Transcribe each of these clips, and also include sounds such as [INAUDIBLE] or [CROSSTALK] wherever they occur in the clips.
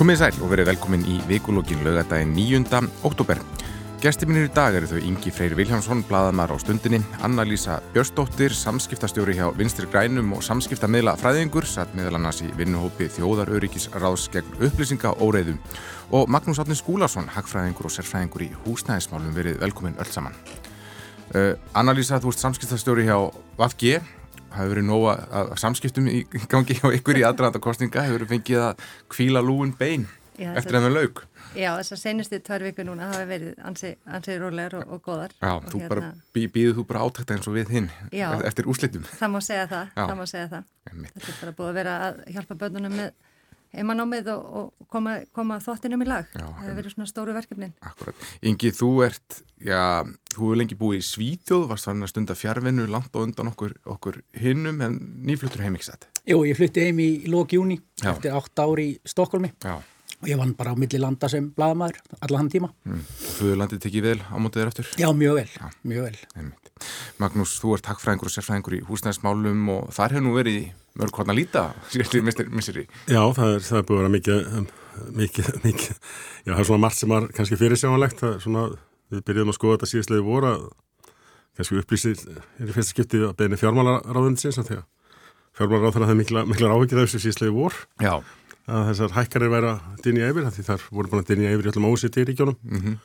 Komið sæl og verið velkomin í vikulógin lögadaginn 9. oktober. Gæsti mínir í dag eru þau Ingi Freyri Viljámsson, bladamar á stundinni, Anna-Lísa Björstóttir, samskiptastjóri hjá Vinstri Grænum og samskiptamidla fræðingur, satt meðal annars í vinnuhópi Þjóðaröryggis ráðs gegn upplýsinga óreiðum og Magnús Átni Skúlason, hagfræðingur og sérfræðingur í húsnæðismálum, verið velkomin öll saman. Uh, Anna-Lísa, þú ert samskiptastjóri hjá VFG, það hefur verið nóga samskiptum í gangi á ykkur í aðranda kostninga, hefur verið fengið að kvíla lúin bein Já, eftir að það laug. Já, þess að senustu tvær viku núna hafa verið ansið ansi rólegar og, og góðar. Já, og þú hérna... bara bí, býðu þú bara átækta eins og við hinn eftir úslitum. Það má segja það, Já. það má segja það. Þetta er bara búið að vera að hjálpa börnunum með heimanámið og, og koma, koma þóttinum í lag. Já, það hefur verið svona stóru verkefnin. Akkurat. Ingi, þú ert, já, þú hefur lengi búið í Svítjóð, varst þannig að stunda fjárvinnu langt og undan okkur, okkur hinnum, en nýfluttur heim ekki satt. Jú, ég flutti heim í lók júni eftir 8 ári í Stokkólmi. Já. Og ég vann bara á milli landa sem bladamæður alla hann tíma. Mm. Og Föðurlandið tekið vel á mótið þér eftir? Já, mjög vel, Já. mjög vel. Einmitt. Magnús, þú ert takkfræðingur og sérfræðingur í húsnæðismálum og þar hefur nú verið mörg hvort að líta, [LAUGHS] missir í. Já, það er, það er búið að vera mikið, mikið, [LAUGHS] mikið, já, það er svona margt sem er kannski fyrirsjámanlegt, það er svona, við byrjum að skoða þetta síðastlegu voru að kannski upplýsið er í fyrsta skiptið að beina fjármálaráðundsins, þannig að það er miklar áhengið þessu síðastlegu vor. Já að þessar hækkanir væri að dynja yfir því þar voru búin að dynja yfir í öllum ósýttiríkjónum mm -hmm.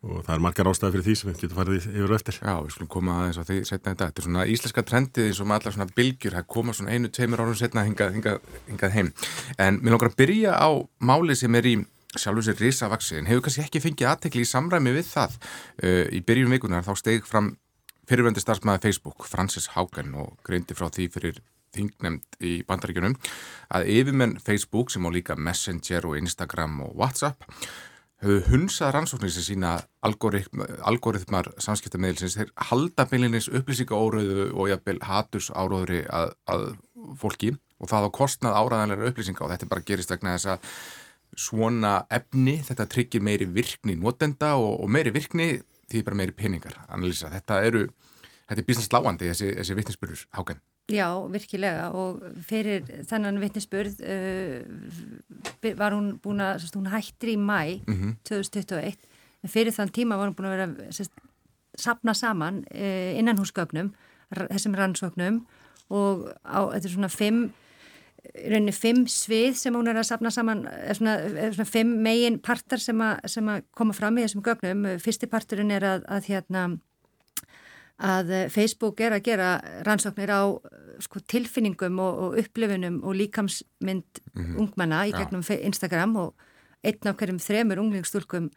Og það er margar ástæði fyrir því sem við getum farið yfir og eftir. Já, við skulum koma aðeins á því setna þetta. Þetta er svona íslenska trendið eins og með allar svona bylgjur, það koma svona einu, tveimur árum setna hingað, hingað, hingað heim. En mér langar að byrja á máli sem er í sjálfur sér risavaksi, en hefur kannski ekki fengið aðtekli í samræmi við það. Uh, í byrjum vikunar þá steg fram fyrirvendir starfsmæði Facebook, Francis Haugen og greindi frá því fyrir þingnemt í bandaríkjunum að yfirmenn Facebook sem á líka Messenger og Instagram og Whatsapp höfðu hunsað rannsóknir sem sína algoritmar samskiptameðilsins þeir halda beilinins upplýsinga óraðu og jafnvel haturs áraðuri að, að fólki og það á kostnað áraðanlega upplýsinga og þetta bara gerist vegna þess að svona efni, þetta tryggir meiri virkni notenda og, og meiri virkni því bara meiri peningar analýsa. Þetta eru, þetta er business lágandi þessi, þessi vittnesbyrjur hákan. Já, virkilega og fyrir þennan vittnesbörð uh, var hún búin að, sérst, hún hættir í mæ mm -hmm. 2021 en fyrir þann tíma var hún búin að vera sérst, sapna saman uh, innan húsgögnum, þessum rannsóknum og á, þetta er svona fimm, rauninni fimm svið sem hún er að sapna saman, er svona, er svona fimm megin partar sem, a, sem að koma fram í þessum gögnum. Fyrsti parturinn er að, að hérna að eh, Facebook er að gera rannsóknir á sko, tilfinningum og, og upplifunum og líkamsmynd mm -hmm. ungmanna í gegnum ja. Instagram og einn af hverjum þremur unglingstúlkum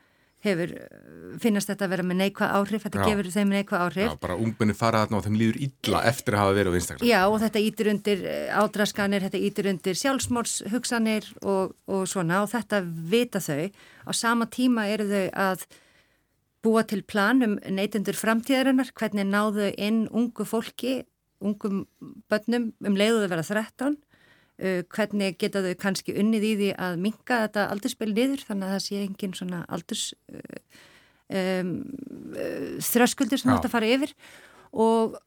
hefur, eh, finnast þetta að vera með neikvað áhrif, þetta Já. gefur þeim neikvað áhrif. Já, bara ungmenni fara þarna og þeim líður illa eftir að hafa verið á Instagram. Já, og þetta ítur undir eh, ádraskanir, þetta ítur undir sjálfsmórshugsanir og, og svona og þetta vita þau. Á sama tíma eru þau að búa til plan um neytendur framtíðarinnar, hvernig náðu inn ungu fólki, ungum börnum um leiðuðu vera 13, uh, hvernig geta þau kannski unnið í því að minka þetta aldurspil niður þannig að það sé engin svona aldurs uh, um, uh, þröskuldur sem þetta fara yfir. Og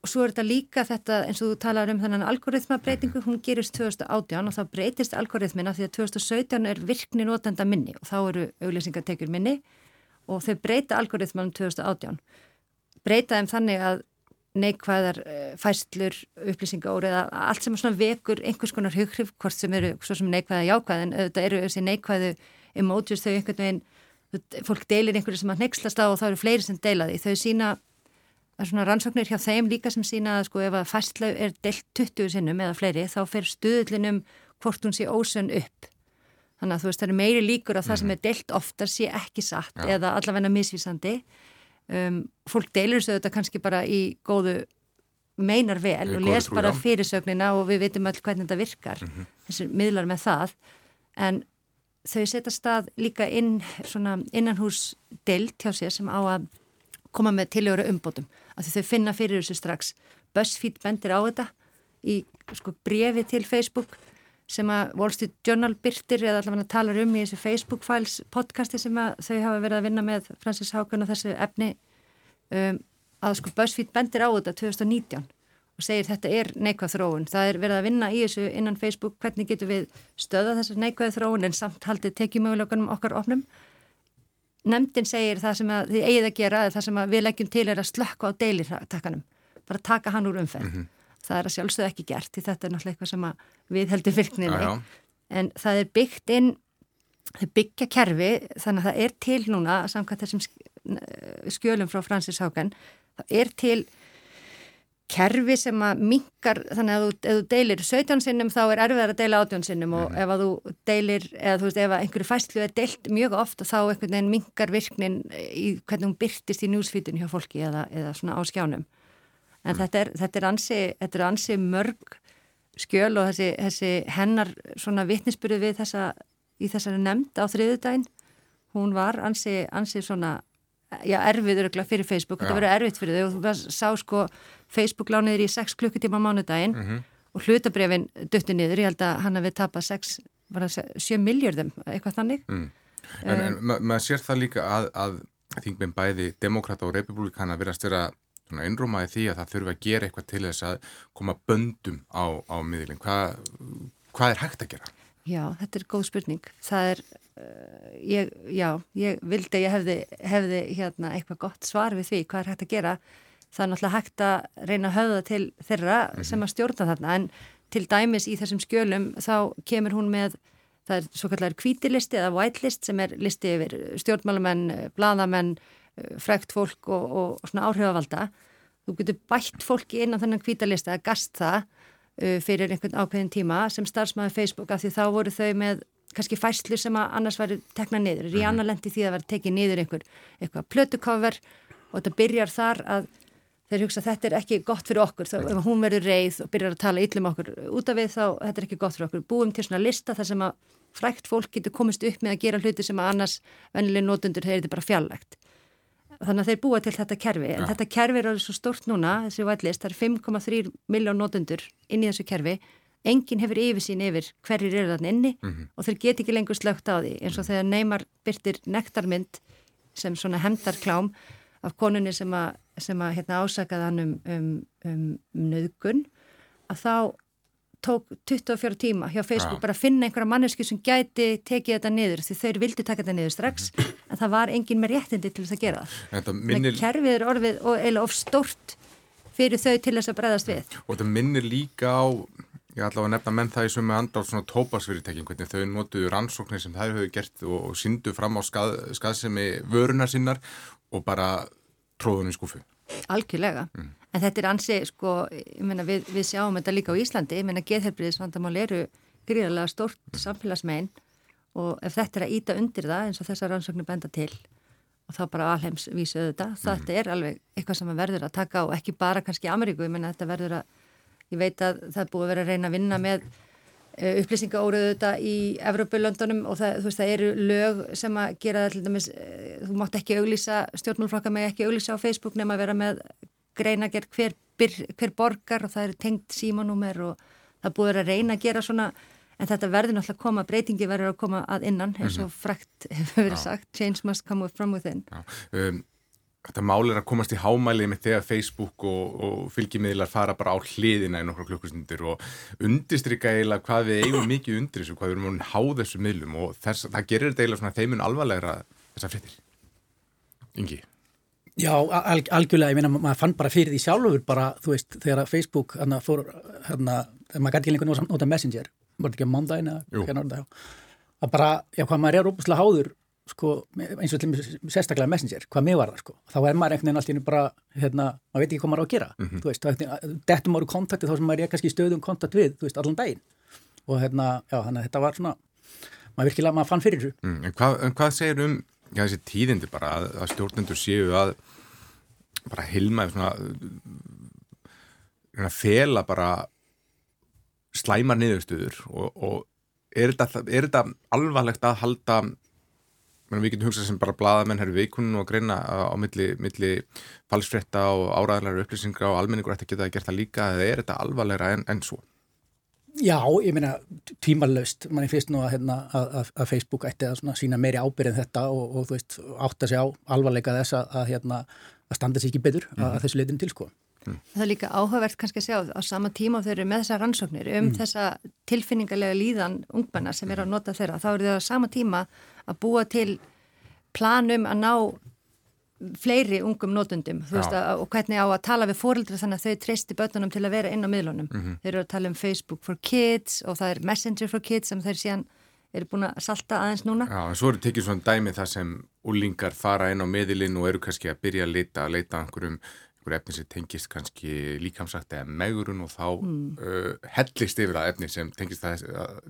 Og svo er þetta líka þetta eins og þú talar um þannan algoritmabreitingu, hún gerist 2018 og þá breytist algoritmina því að 2017 er virkni notenda minni og þá eru auglýsingatekjur minni og þau breyta algoritmanum 2018 breyta þeim þannig að neikvæðar eh, fæslur upplýsingar eða allt sem svona vekur einhvers konar hughrif, hvort sem eru svo sem neikvæða jákvæð en auðvitað eru þessi neikvæðu emojis þau einhvern veginn fólk deilir einhverju sem að nexlast á og þá eru fleiri sem deila því, þau sína svona rannsóknir hjá þeim líka sem sína sko ef að fæsla er deilt 20 sinnum eða fleiri þá fer stuðlinum hvort hún sé ósönn upp Þannig að þú veist það er meiri líkur að það sem mhm. er deilt oftar sé ekki satt Já. eða allavegna misvísandi. Um, fólk deilur þessu þetta kannski bara í góðu meinar vel og les trú, bara fyrirsögnina og við veitum öll hvernig þetta virkar. Mm -hmm. Þessi miðlar með það. En þau setja stað líka inn, innan hús deilt hjá sér sem á að koma með tiljóra umbótum. Þau finna fyrir þessu strax. BuzzFeed bendir á þetta í sko, brefi til Facebook sem að Wall Street Journal byrtir eða allavega talar um í þessu Facebook Files podcasti sem að þau hafa verið að vinna með Francis Haugen og þessu efni um, að sko BuzzFeed bendir á þetta 2019 og segir þetta er neikvæð þróun. Það er verið að vinna í þessu innan Facebook, hvernig getur við stöða þessar neikvæð þróun en samt haldið tekið mögulegunum okkar ofnum. Nemndin segir það sem þið eigið að gera, það sem við leggjum til er að slökka á deilirtakkanum, bara taka hann úr umferð. Mm -hmm. Það er að sjálfsögðu ekki gert, því þetta er náttúrulega eitthvað sem við heldum virkninni, en það er byggt inn, þau byggja kerfi, þannig að það er til núna, samkvæmt þessum skjölum frá Francis Haugen, það er til kerfi sem að mingar, þannig að ef þú deilir 17 sinnum þá er erfiðar að deila 18 sinnum og mhm. ef að þú deilir, eða þú veist ef að einhverju fæslu er deilt mjög ofta þá einhvern veginn mingar virknin í hvernig hún byrtist í njúsfítun hjá fólki eða, eða svona á skjánum en mm. þetta, er, þetta, er ansi, þetta er ansi mörg skjöl og þessi, þessi hennar svona vittnisspyrðu við þessa í þessari nefnd á þriðudaginn hún var ansi, ansi svona já, erfið fyrir Facebook, þetta verið erfitt fyrir þau og þú sá sko Facebook lániður í 6 klukkutíma mánudaginn mm -hmm. og hlutabrefin dötti niður, ég held að hann hefði tapað 6, var það 7 miljardum eitthvað þannig mm. En, um, en ma maður sér það líka að, að þingminn bæði demokrata og republikana verðast vera einrúmaði því að það þurfa að gera eitthvað til þess að koma böndum á, á miðlinn. Hva, hvað er hægt að gera? Já, þetta er góð spurning. Það er, uh, ég, já, ég vildi að ég hefði, hefði hérna, eitthvað gott svar við því hvað er hægt að gera það er náttúrulega hægt að reyna að höfða til þeirra mm -hmm. sem að stjórna þarna en til dæmis í þessum skjölum þá kemur hún með það er svo kallar kvítilist eða whitelist sem er listi yfir stjórnmálamenn, bladamenn, frækt fólk og, og svona áhrifavalda. Þú getur bætt fólki inn á þennan kvítalista að gast það uh, fyrir einhvern ákveðin tíma sem starfsmæði Facebook af því þá voru þau með kannski fæslu sem að annars væri tekna niður. Er í mhm. annar lendi því að vera tekið niður einhver eitthvað plötukover og þetta byrjar þar að þeir hugsa þetta er ekki gott fyrir okkur þá ef hún verður reið og byrjar að tala yllum okkur út af við þá þetta er ekki gott fyrir okkur búum til svona lista þar sem að frækt fólk getur komist upp með að gera hluti sem að annars vennileg nótundur þeir eru bara fjarlægt þannig að þeir búa til þetta kerfi en ja. þetta kerfi er alveg svo stort núna þessi whitelist, það er 5,3 miljón nótundur inn í þessu kerfi enginn hefur yfirsýn yfir hverjir eru þarna inni mm -hmm. og þeir get ekki lengur slögt á því eins og þegar Neymar byrtir nektarmynd sem svona hemdarklám af konunni sem að, sem að hérna, ásakaði hann um, um, um nöðgun að þá tók 24 tíma hjá Facebook ja. bara að finna einhverja manneski sem gæti tekið þetta niður því þeir vildi taka þetta niður strax en það var engin með réttindi til þess að gera það minnir... kerfið er orfið og eða of stort fyrir þau til þess að bregðast við og þetta minnir líka á ég ætla að nefna menn það í sömu andráð svona tópasfyrirtekin, hvernig þau notuðu rannsóknir sem þær höfðu gert og, og syndu fram á skað, skaðsemi vörunar sinnar og bara tróðunum í skúfu. Algjörlega, mm. En þetta er ansi, sko, ég menna við, við sjáum þetta líka á Íslandi, ég menna geðhelbriðisvandamál eru gríðarlega stort samfélagsmein og ef þetta er að íta undir það eins og þessar rannsóknir benda til og þá bara alheims vísu þetta, mm. þetta er alveg eitthvað sem verður að taka og ekki bara kannski Ameríku, ég menna þetta verður að, ég veit að það búið að vera að reyna að vinna með Eh, upplýsingaóruðu þetta í Evropalöndunum og það, veist, það eru lög sem að gera það til dæmis, eh, þú mátt ekki auglýsa, stjórnmálflokka með ekki auglýsa á Facebook nema að vera með greina gerð hver, hver borgar og það eru tengt símanúmer og það búður að reyna að gera svona en þetta verður náttúrulega að koma, breytingi verður að koma að innan eins og mhm. frækt hefur verið sagt, change must come from within. Já, um, Þetta mál er að komast í hámælið með þegar Facebook og, og fylgjimiðlar fara bara á hliðina í nokkru klukkustundir og undistrykka eiginlega hvað við eigum mikið undir þessu, hvað við erum há þessu miðlum og þess, það gerir þetta eiginlega svona þeimun alvarlegra þessar frittir. Ingi? Já, alg, algjörlega, ég meina, maður fann bara fyrir því sjálfur bara, þú veist, þegar Facebook hérna fór, hérna, maður gæti ekki lengur nota Messenger, var þetta ekki á mándagina, hérna orða það, að bara, já, hvað maður er óbúslega háður sko, eins og sérstaklega messenger, hvað mig var það sko. Þá er maður einhvern veginn alltaf bara hérna, maður veit ekki hvað maður á að gera mm -hmm. þú veist, dettum maður kontakti þá sem maður er kannski stöðum kontakt við, þú veist, allan daginn. Og hérna, já, þannig að þetta var svona maður virkilega, maður fann fyrir þessu. Mm, en, hvað, en hvað segir um, já, þessi tíðindi bara að, að stjórnendur séu að bara hilma svona fela bara slæmar niðurstuður og, og er þetta, er þetta alvarlegt að halda við getum hugsað sem bara bladamenn herri veikunum og greina á milli, milli falsfretta og áræðilegar upplýsingar og almenningur ætti að geta að gera það líka eða er þetta alvarlegra en, en svo? Já, ég meina tímarlaust, mann er fyrst nú að, hérna, að, að Facebook ætti að sína meiri ábyrð en þetta og, og þú veist átt að segja á alvarleika þess að, að standa sér ekki betur mm -hmm. að þessu leitin til sko. Mm. Það er líka áhugavert kannski að sjá á sama tíma þau eru með þessa rannsóknir um mm. þessa tilfinningarlega líðan ungmennar sem er að nota þeirra. Þá eru þau á sama tíma að búa til planum að ná fleiri ungum notundum veist, að, og hvernig á að tala við fórildra þannig að þau treysti börnunum til að vera inn á miðlunum. Mm -hmm. Þau eru að tala um Facebook for Kids og það er Messenger for Kids sem þeir síðan eru búin að salta aðeins núna. Já, en svo eru tekið svona dæmi það sem úlingar fara inn á miðlinn og eru kannski að byrja að leita, að leita einhverjum einhver efni sem tengist kannski líkamsagt eða megurun og þá mm. uh, hellist yfir að efni sem tengist, þess,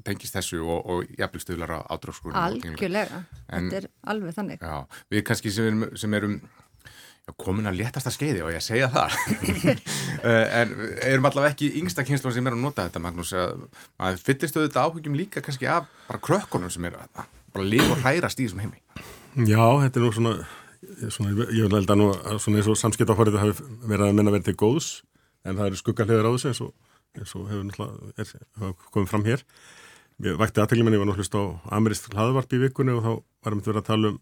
tengist þessu og, og jafnvel stöðlar á ádráðskrunum. Algjörlega, þetta er alveg þannig. Já, við kannski sem erum, sem erum komin að léttasta skeiði og ég segja það? Uh, [LAUGHS] en erum allavega ekki yngsta kynslu sem er að nota þetta Magnús? Að fyllist auðvitað áhugjum líka kannski af bara krökkunum sem er að bara lifa og hrærast í þessum heimi. Já, þetta er nú svona svona, ég vil held að nú svona eins og samskiptaforrið hafi verið að minna verið til góðs en það eru skuggarlegar á þessu eins og, eins og hefur náttúrulega er, komið fram hér. Ég vakti aðtækjum en ég var náttúrulega á amerísk hlaðvarp í vikunni og þá varum við að tala um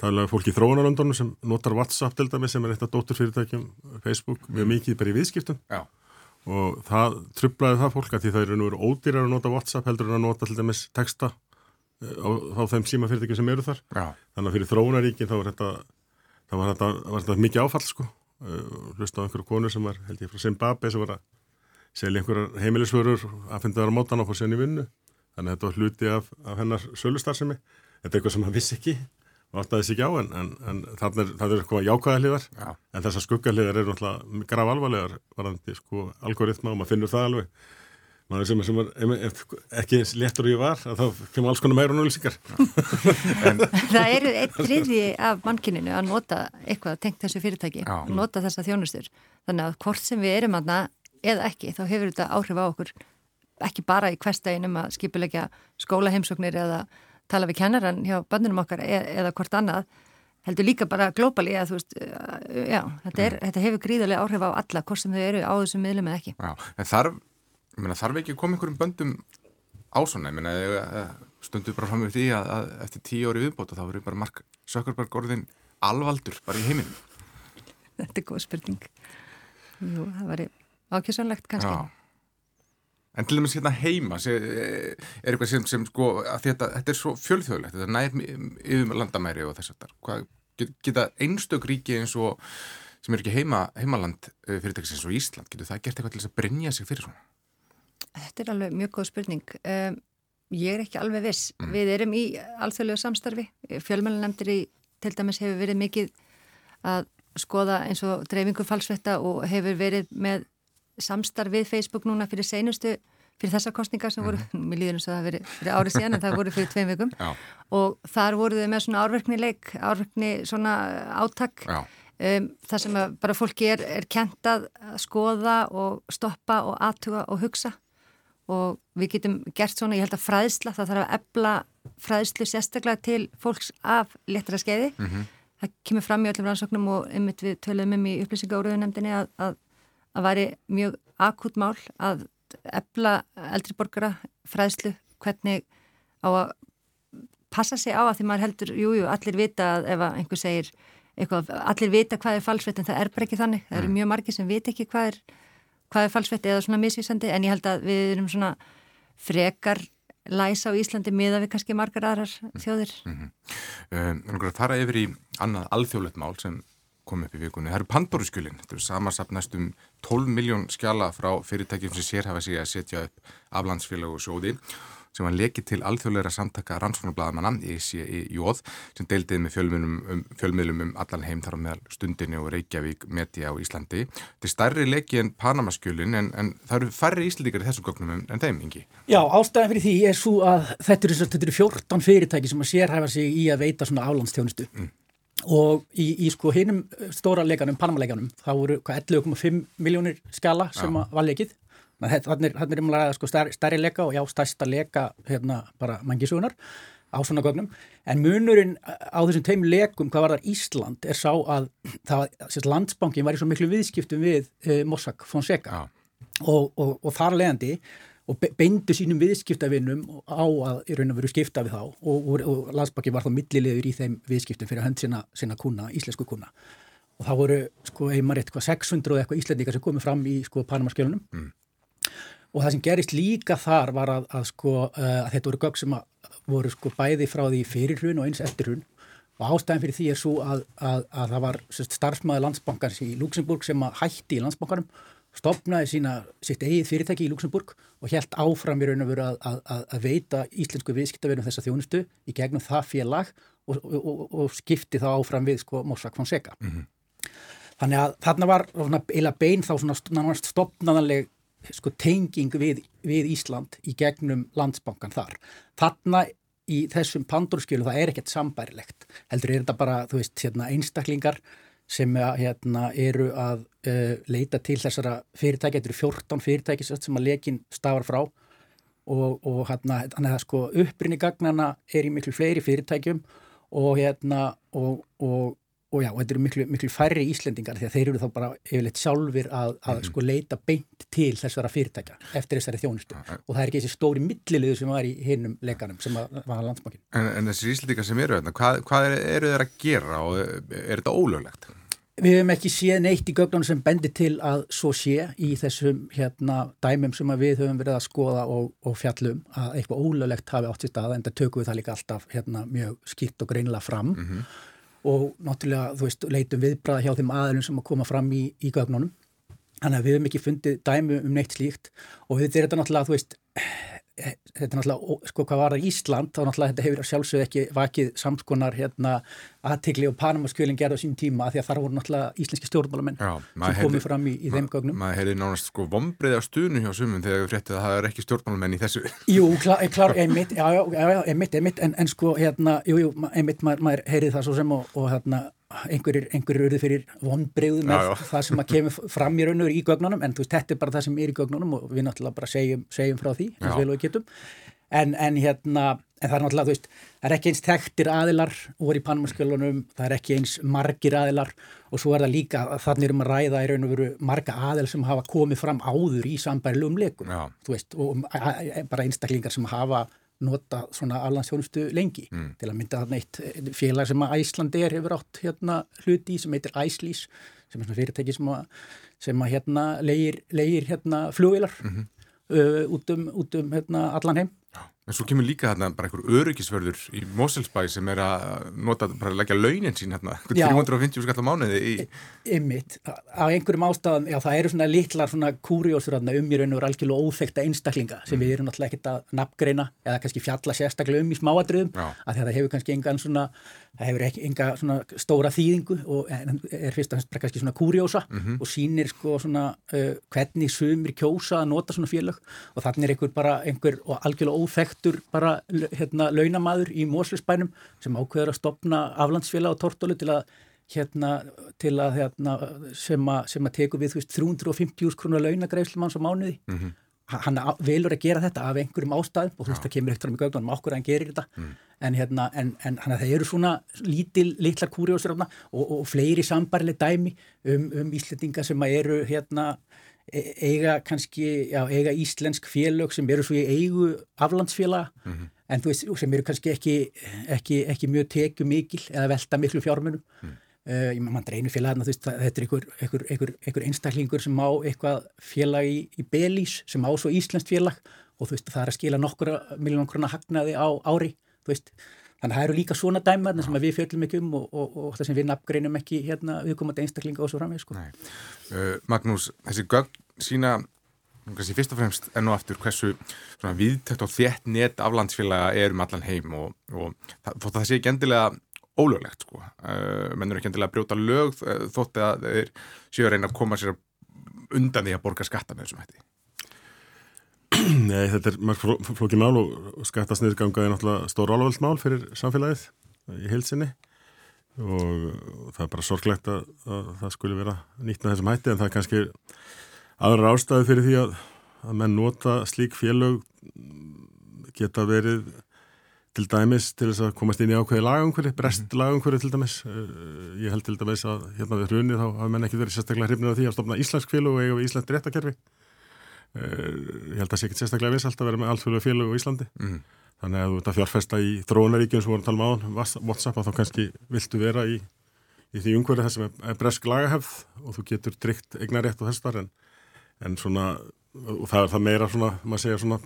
tala um fólki í þróunarlöndunum sem notar WhatsApp til dæmi sem er eitt af dótturfyrirtækjum Facebook mjög mikið bara í viðskiptum. Já. og það trublaði það fólk að því það eru nú ódýrar að nota WhatsApp heldur en að nota til dæmis texta á, á þeim símafyrirtækjum sem eru þar. Já. þannig að fyrir þróunaríkin þá var þetta, var þetta, var þetta mikið áfall sko. Hlusta á einhverju konu sem var held ég frá Zimbabwe sem var að selja einhverjar heimilisvörur að finna það á mótan og fór sérn í vinnu. Þannig að þetta var hluti af, af hennar sölustarðsemi þetta er eitthvað sem maður vissi ekki áttaði sig ekki á en, en, en það er, er eitthvað jákvæðarliðar Já. en þessar skuggarliðar eru náttúrulega graf alvarlegar varandi sko algoritma og maður finnur það alveg. Maður sem, sem er ekki léttur og ég var þá kemur alls konar meira núlísingar [LAUGHS] Það eru eitt triði af mannkininu að nota eitthvað tengt þessu fyrirtæki, Já. nota þessa þjónustur. Þannig að hvort sem við erum aðna eða ekki, þá hefur þetta áhrif á okkur ekki bara í hverstæginum að skipilegja skólaheimsóknir eða tala við kennaran hjá bannunum okkar eða, eða hvort annað heldur líka bara glóbali að þú veist, já, þetta, er, mm. þetta hefur gríðarlega áhrif á alla, hvort sem þau eru á þessum miðlum eða ekki. Já, en þarf ég meina þarf ekki koma einhverjum böndum á svona, ég meina stundu bara fram með því að, að eftir tíu ári viðbóta þá verður bara Mark Sökkerberg orðin alvaldur bara í heiminum Þetta er góð spurning Jú, það var ákjössanlegt kannski Já. En til dæmis hérna heima sé, er eitthvað sem, sem sko þetta, þetta er svo fjölþjóðlegt, þetta nær yfir landamæri og þess að það geta einstök ríki eins og sem er ekki heima, heimaland eh, fyrirtækis eins og Ísland, getur það gert eitthvað til þess að brinja sig fyrir svona? Þetta er alveg mjög góð spurning. Um, ég er ekki alveg viss. Mm. Við erum í alþjóðlega samstarfi. Fjölmjölunemndir í til dæmis hefur verið mikið að skoða eins og dreifingu falsvetta og hefur verið með samstarf við Facebook núna fyrir seinustu, fyrir þessa kostningar sem voru, mm. [LAUGHS] mér líður eins og það verið fyrir árið síðan en það voru fyrir tveim vikum Já. og þar voruð við með svona árverknileik, árverkni svona átak. Um, það sem bara fólki er, er kent að skoða og stoppa og aðtuga og hugsa og við getum gert svona, ég held að fræðsla, það þarf að ebla fræðslu sérstaklega til fólks af letara skeiði. Mm -hmm. Það kemur fram í öllum rannsóknum og einmitt við töluðum um í upplýsingáruðunemdini að, að, að væri mjög akut mál að ebla eldriborgara fræðslu, hvernig á að passa sig á að því maður heldur, jújú, jú, allir vita að ef einhver segir eitthvað, allir vita hvað er falsveit en það er bara ekki þannig. Það eru mm. mjög margir sem vita ekki hvað er hvað er falsvett eða svona misvísandi en ég held að við erum svona frekar læsa á Íslandi miða við kannski margar aðrar mm. þjóðir mm -hmm. um, Það er yfir í annað alþjóðlegt mál sem kom upp í vikunni. Það eru Pandoruskjölinn þetta eru samansapnæstum 12 miljón skjala frá fyrirtækjum sem sér hafa sig að setja upp aflandsfélag og sjóði sem var lekið til alþjóðleira samtaka rannsóknarblæðamanna í Jóð sem deildiði með fjölmiðlum um, fjölmiðlum um allan heim þar á meðal stundinni og Reykjavík media á Íslandi. Þetta er stærri lekið en Panamaskjölin en, en það eru færri íslendikar í þessum gögnum en, þeim, Ingi. Já, ástæðan fyrir því er svo að þetta eru, þetta eru 14 fyrirtæki sem að sérhæfa sig í að veita svona aflandstjónustu. Mm. Og í, í sko hinnum stóra leganum, Panama-leganum, þá voru 11,5 miljónir skala sem var lekið Þannig er umlega sko, stærri leka og já, stærsta leka hérna bara mangisögunar á svona gögnum. En munurinn á þessum teim lekum, hvað var þar Ísland, er sá að [CLEARS THROAT] það, landsbankin var í svo miklu viðskiptum við eh, Mossack Fonseca. Og, og, og þar leðandi og beindu sínum viðskiptavinnum á að í raun og veru skipta við þá. Og, og landsbankin var þá millilegur í þeim viðskiptum fyrir að hönd sína, sína kuna, íslensku kuna og það voru sko einmar eitthvað 600 eitthvað íslendingar sem komið fram í sko Panamaskjölunum. Mm. og það sem gerist líka þar var að, að sko uh, að þetta voru gögg sem voru sko bæði frá því fyrir hrun og eins eftir hrun. Og ástæðin fyrir því er svo að, að, að það var starfsmæði landsbankans í Luxemburg sem hætti í landsbankanum stopnaði sína, sitt eigið fyrirtæki í Luxemburg og helt áfram í raun og veru að veita íslensku viðskiptaverðum þessa þjónustu í gegnum það félag og, og, og, skipti þá áfram við sko Mossack Fonseca. Mm -hmm. Þannig að þarna var eila bein þá svona stopnaðanleg sko tenging við, við Ísland í gegnum landsbankan þar. Þarna í þessum pandurskjölu það er ekkert sambærilegt heldur er þetta bara, þú veist, hérna, einstaklingar sem hérna, eru að uh, leita til þessara fyrirtæki, þetta eru 14 fyrirtæki sem að lekin stafar frá. Og, og hérna, þannig að sko upprinni gagnana er í miklu fleiri fyrirtækjum og hérna og, og og já, þetta eru miklu, miklu færri íslendingar því að þeir eru þá bara yfirleitt sjálfur að, að mm. sko leita beint til þessara fyrirtækja eftir þessari þjónustu og það er ekki þessi stóri milliliðu sem var í hinnum leikanum sem var að landsmakkin. En, en þessi íslendingar sem eru hérna, hvað, hvað eru er þeir að gera og er þetta ólöglegt? Við hefum ekki séð neitt í gögnunum sem bendir til að svo sé í þessum hérna dæmum sem við höfum verið að skoða og, og fjallum að eitthvað ólöglegt hafi átt í stað en það tökum við það líka alltaf hérna mjög skýrt og greinilega fram mm -hmm og náttúrulega, þú veist, leitum viðbræða hjá þeim aðlum sem að koma fram í, í gögnunum. Þannig að við hefum ekki fundið dæmu um neitt slíkt og þetta er þetta náttúrulega, þú veist, þetta er náttúrulega, sko hvað var það Ísland, þá náttúrulega þetta hefur sjálfsög ekki vakið samskonar hérna aðtegli og Panamaskjölinn gerði á sín tíma því að þar voru náttúrulega íslenski stjórnmálamenn sem komið fram í, í þeim gögnum. Maður heyrði nánast sko vombriði á stunu hjá sumum þegar við fréttið að það er ekki stjórnmálamenn í þessu. Jú, klár, [LAUGHS] klár einmitt, já, já, já, einmitt, einmitt, en, en sko hérna, jú, jú, einmitt, maður, maður heyrði það svo sem og, og hérna einhverjir, einhverjir eru fyrir vonbreyðu með já, já. það sem að kemur [LAUGHS] fram í raun og í gögnunum en þú veist, þetta er bara það sem er í gögnunum og við náttúrulega bara segjum, segjum frá því eins vel og við getum en, en hérna, en það er náttúrulega, þú veist það er ekki eins þekktir aðilar voru í Panamaskjölunum, það er ekki eins margir aðilar og svo er það líka þannig erum að ræða í raun og veru marga aðil sem hafa komið fram áður í sambærilegum leikum, já. þú veist og bara einstaklingar sem hafa nota svona allanstjónustu lengi mm. til að mynda þarna eitt eh, félag sem að Æslandi er hefur átt hérna hluti sem heitir Æslís sem er svona fyrirtæki sem að, sem að hérna leir, leir hérna flugvilar mm -hmm. uh, út um, út um hérna allan heim En svo kemur líka hérna bara einhver öryggisvörður í Moselsbæ sem er að nota, bara að leggja launin sín hérna, 350 skall á mánuði í... Ymmitt, á einhverjum ástæðan, já það eru svona litlar svona kúriósur um í raun og er algjörlega óþekta einstaklinga sem mm. við erum náttúrulega ekkert að nafngreina eða kannski fjalla sérstaklega um í smáadröðum að það hefur kannski engan svona það hefur ekki enga svona stóra þýðingu og er fyrst og fremst kannski svona kurjósa mm -hmm. og sínir sko svona uh, hvernig sumir kjósa að nota svona félag og þannig er einhver bara einhver og algjörlega óþektur bara hérna launamaður í Móslisbænum sem ákveður að stopna aflandsfélag og tortólu til að hérna til að hérna sem að, sem að teku við veist 350 krónar launagreifslum hans á mánuði. Mm -hmm hann velur að gera þetta af einhverjum ástæðum og þú veist það kemur eftir um í gögnum okkur að hann gerir þetta. Mm. en, hérna, en, en það eru svona lítil, litlar kúriósir og, og fleiri sambarlega dæmi um, um íslendinga sem eru hérna eiga kannski, já, eiga íslensk félög sem eru svo í eigu aflandsfélaga mm -hmm. en þú veist sem eru kannski ekki, ekki, ekki mjög tekju mikil eða velta miklu fjármunum mm. Uh, ég mann dreinu félag að þetta er einhver, einhver, einhver, einhver einstaklingur sem á eitthvað félag í, í Belís sem á svo Íslandst félag og þú veist það er að skila nokkura miljónum krona hagnaði á ári þannig að það eru líka svona dæmar sem við fjöldum ekki um og, og, og það sem við nafngreinum ekki hérna viðkomandi einstaklinga og svo framveg sko. uh, Magnús, þessi gögn sína kannski fyrst og fremst enn og aftur hversu viðtækt og þétt net aflandsfélaga er um allan heim og, og það, það sé ekki endilega ólöglegt sko. Uh, menn eru ekki endilega að brjóta lög uh, þótti að þeir séu að reyna að koma sér undan því að borga skatta með þessum hætti. [CLEARS THROAT] Nei, þetta er mörg flókið mál og skattasniðganga er náttúrulega stór álvöld mál fyrir samfélagið í heilsinni og það er bara sorglegt að, að það skulle vera nýtt með þessum hætti en það er kannski aðra ástæði fyrir því að, að menn nota slík félög geta verið til dæmis til þess að komast inn í ákveði lagangverði, brest mm -hmm. lagangverði til dæmis. Uh, ég held til dæmis að hérna við hrunið þá hafa menn ekki verið sérstaklega hrifnið af því að stopna íslensk félag og eiga við íslensk réttakerfi ég held að það sé ekki sérstaklega vinsalt að vera með allfjölu félag á Íslandi. Mm þannig að þú ert að fjárfesta í þróunaríkjum sem vorum að tala um á WhatsApp að þá kannski viltu vera í, í því umhverju það sem er bresk lagahefð og þú getur drygt eignarétt og þess þar en, en svona, og það er það meira svona, maður segja svona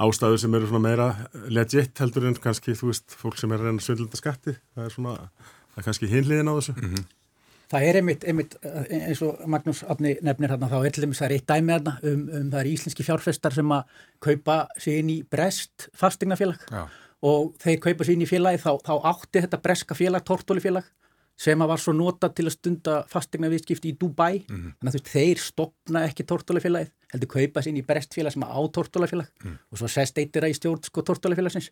ástæður sem eru svona meira legit heldur en kannski, þú veist, fólk sem er að reyna svindlunda skatti, það er svona það er kannski hinliðin á þessu. Mm -hmm. Það er einmitt, einmitt eins og Magnús Afni nefnir hérna, þá er til dæmis það er eitt dæmi hérna um, um það er íslenski fjárfestar sem að kaupa sig inn í brest fastegnafélag og þeir kaupa sig inn í félagi þá, þá átti þetta breska félag, tortólifélag sem að var svo nota til að stunda fastegnaviðskipti í Dubai. Mm -hmm. þannig að veist, þeir stopna ekki tortólafélagið heldur kaupa inn í brestfélag sem að á tortólafélag mm. og svo sest eittir að í stjórn sko tortólafélagsins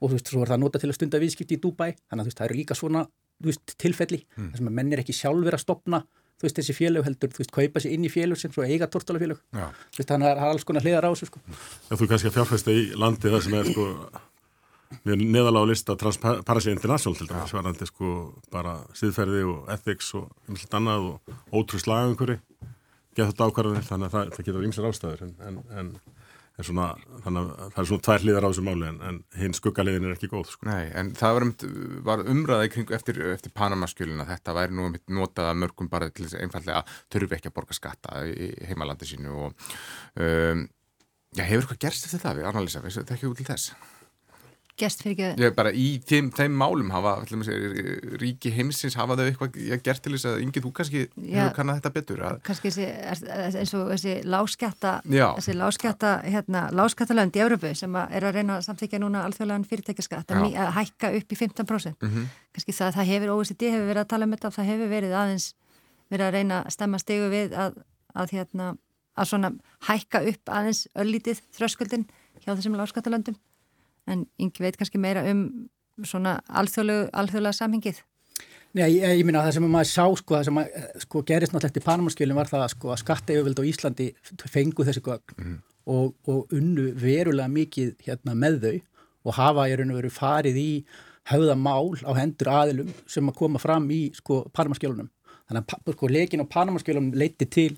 og þú veist, svo er það nota til að stunda viðskipti í Dubai. Þannig að veist, það eru líka svona veist, tilfelli mm. þar sem að menn er ekki sjálfur að stopna þú veist þessi félög heldur, þú veist, kaupa sér inn í félög sem svo eiga tortalafélög þannig að það er alls konar hliðar á þessu sko. Já, þú kannski að fjárfæsta í landi það sem er sko við erum neðalega á lista Transparency International til dæmis, svarandi sko bara síðferði og ethics og einhvern annað og ótrúð slagum einhverju geta þetta ákvarðanir, þannig að það, það getur ymsar ástæður en, en, en er svona, þannig að það er svona tvær hliðar á þessu máli en, en hinn skuggaliðin er ekki góð sko. Nei, en það var, um, var umræðið kring eftir, eftir Panamaskjölina þetta væri nú notaða mörgum bara til þess að einfallega þurfi ekki að borga skatta í heimalandi sínu og um, já, hefur eitthvað gerst eftir það við analýsa, það ekki út til þess? Gerst fyrir ekki? Ég bara í þeim, þeim málum hafa, segja, ríki heimsins hafa þau eitthvað gert til þess að yngið þú kannski kannad þetta betur. Að... Kannski eins og þessi láskjata, þessi láskjata, hérna, láskjatalönd í Európu sem að er að reyna að samþykja núna alþjóðlegan fyrirtækjaskatt að, að hækka upp í 15%. Mm -hmm. Kannski það, það hefur, OECD hefur verið að tala um þetta, það hefur verið aðeins verið að reyna að stemma stegu við að, að hérna, að svona hækka upp aðeins öllítið þröskuldin hjá þessum láskjatalöndum en yngi veit kannski meira um svona alþjóðlega samhengið. Nei, ég, ég minna að það sem maður sá sko, það sem maður sko, gerist náttúrulega eftir Panamaskjölinn var það sko, að skatteauðvild á Íslandi fengu þessi gögn mm. og, og unnu verulega mikið hérna, með þau og hafa í raun og veru farið í höfða mál á hendur aðilum sem að koma fram í sko, Panamaskjölunum. Þannig að sko, leikin á Panamaskjölunum leiti til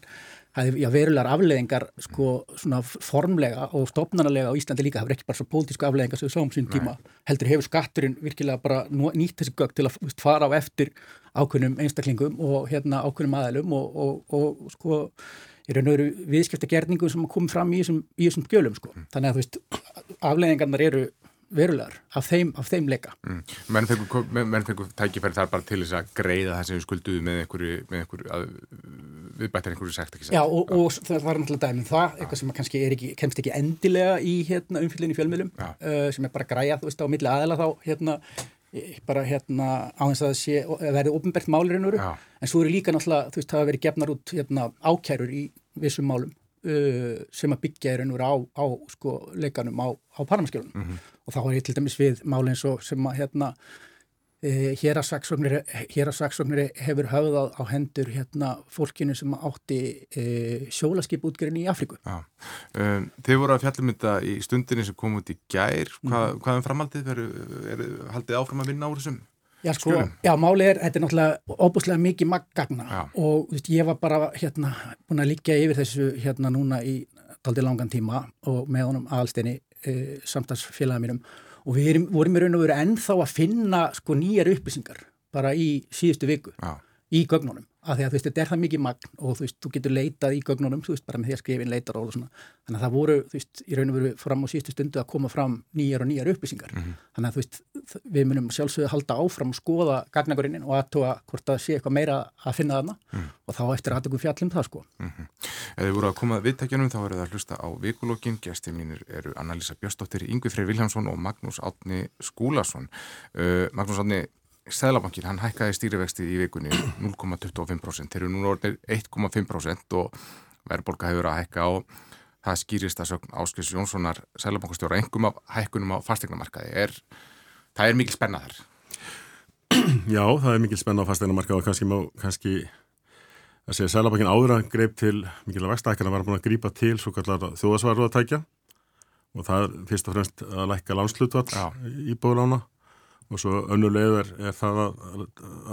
já, verulegar afleðingar sko svona formlega og stopnarnalega á Íslandi líka, það verður ekki bara svo pólitísku afleðingar sem við sáum sín tíma, heldur hefur skatturinn virkilega bara nýtt þessi gögg til að fara á eftir ákveðnum einstaklingum og hérna ákveðnum aðelum og, og, og sko er raun og veru viðskipta gerningu sem kom fram í þessum, í þessum gjölum sko, mm. þannig að þú veist afleðingarnar eru verulegar af þeim, af þeim leika. Mm. Menn fengur tækifæri þar bara til þess að greiða það sem við skulduðu með einhverju, með einhverju að, viðbættir einhverju sagt ekki sagt. Já og, og það var náttúrulega dæminn það, eitthvað sem kannski ekki, kemst ekki endilega í hérna, umfyllinu fjölmiðlum uh, sem er bara græja þú veist á milli aðela þá hérna bara hérna þess að það sé verði ofnbært málirinn úr en svo eru líka náttúrulega þú veist það að veri gefnar út hérna, ákjærur í vissum málum uh, sem að byggja er ennur á, á sko, leikanum á, á Panamaskjölunum mm -hmm. og þá er ég til dæmis við málinn sem að hérna uh, hér að saksóknir hefur höfðað á hendur hérna fólkinu sem átti uh, sjólaskip útgerinn í Afriku. Já. Um, þið voru að fjallum þetta í stundinni sem kom út í gær. Hva, mm. Hvað er framhaldið? Er, er haldið áfram að vinna úr þessum? Já, sko, já, málið er, þetta er náttúrulega óbúslega mikið maggagna já. og veist, ég var bara hérna búin að líka yfir þessu hérna núna í daldi langan tíma og með honum aðalsteini e, samstagsfélagið mínum og við erum, vorum í raun og veru ennþá að finna sko nýjar upplýsingar bara í síðustu viku já. í gögnunum að því að þú veist, þetta er það mikið magn og þú veist, þú getur leitað í gögnunum, þú veist, bara með því að skrifa inn leitaról og svona, þannig að það voru, þú veist, í raun og veru fram á síðustu stundu að koma fram nýjar og nýjar upplýsingar, mm -hmm. þannig að þú veist við munum sjálfsögðu halda áfram og skoða gagnagurinn og aðtóa hvort það sé eitthvað meira að finna þarna mm. og þá eftir aðtökum fjallum það sko. Mm -hmm. Ef þið voru að koma viðtækjunum þá verður það að hlusta á vikulókin, gæsti mínir eru Annalisa Björnsdóttir, Yngvi Freyr Viljámsson og Magnús Átni Skúlason uh, Magnús Átni Sæðlabankin, hann hækkaði stýrivexti í vikunni [CLEARS THROAT] 0,25%, þeir eru núna orðið 1,5% og verðbolga hefur að hækka á það skýrist að sögn Áskils Jónssonar Sæðlabankastjóra engum af hækkunum á fastegnamarkaði. Það er mikil spenna þar? [CLEARS THROAT] Já, það er mikil spenna á fastegnamarkaði og kannski má, kannski að segja Sæðlabankin áður að greip til mikil að vextækjana var búin að grípa til svo kallar þjóðasvaru að tækja og það er fyrst og fremst að lækka landslutvall í bóðlána og svo önnulegð er, er það að,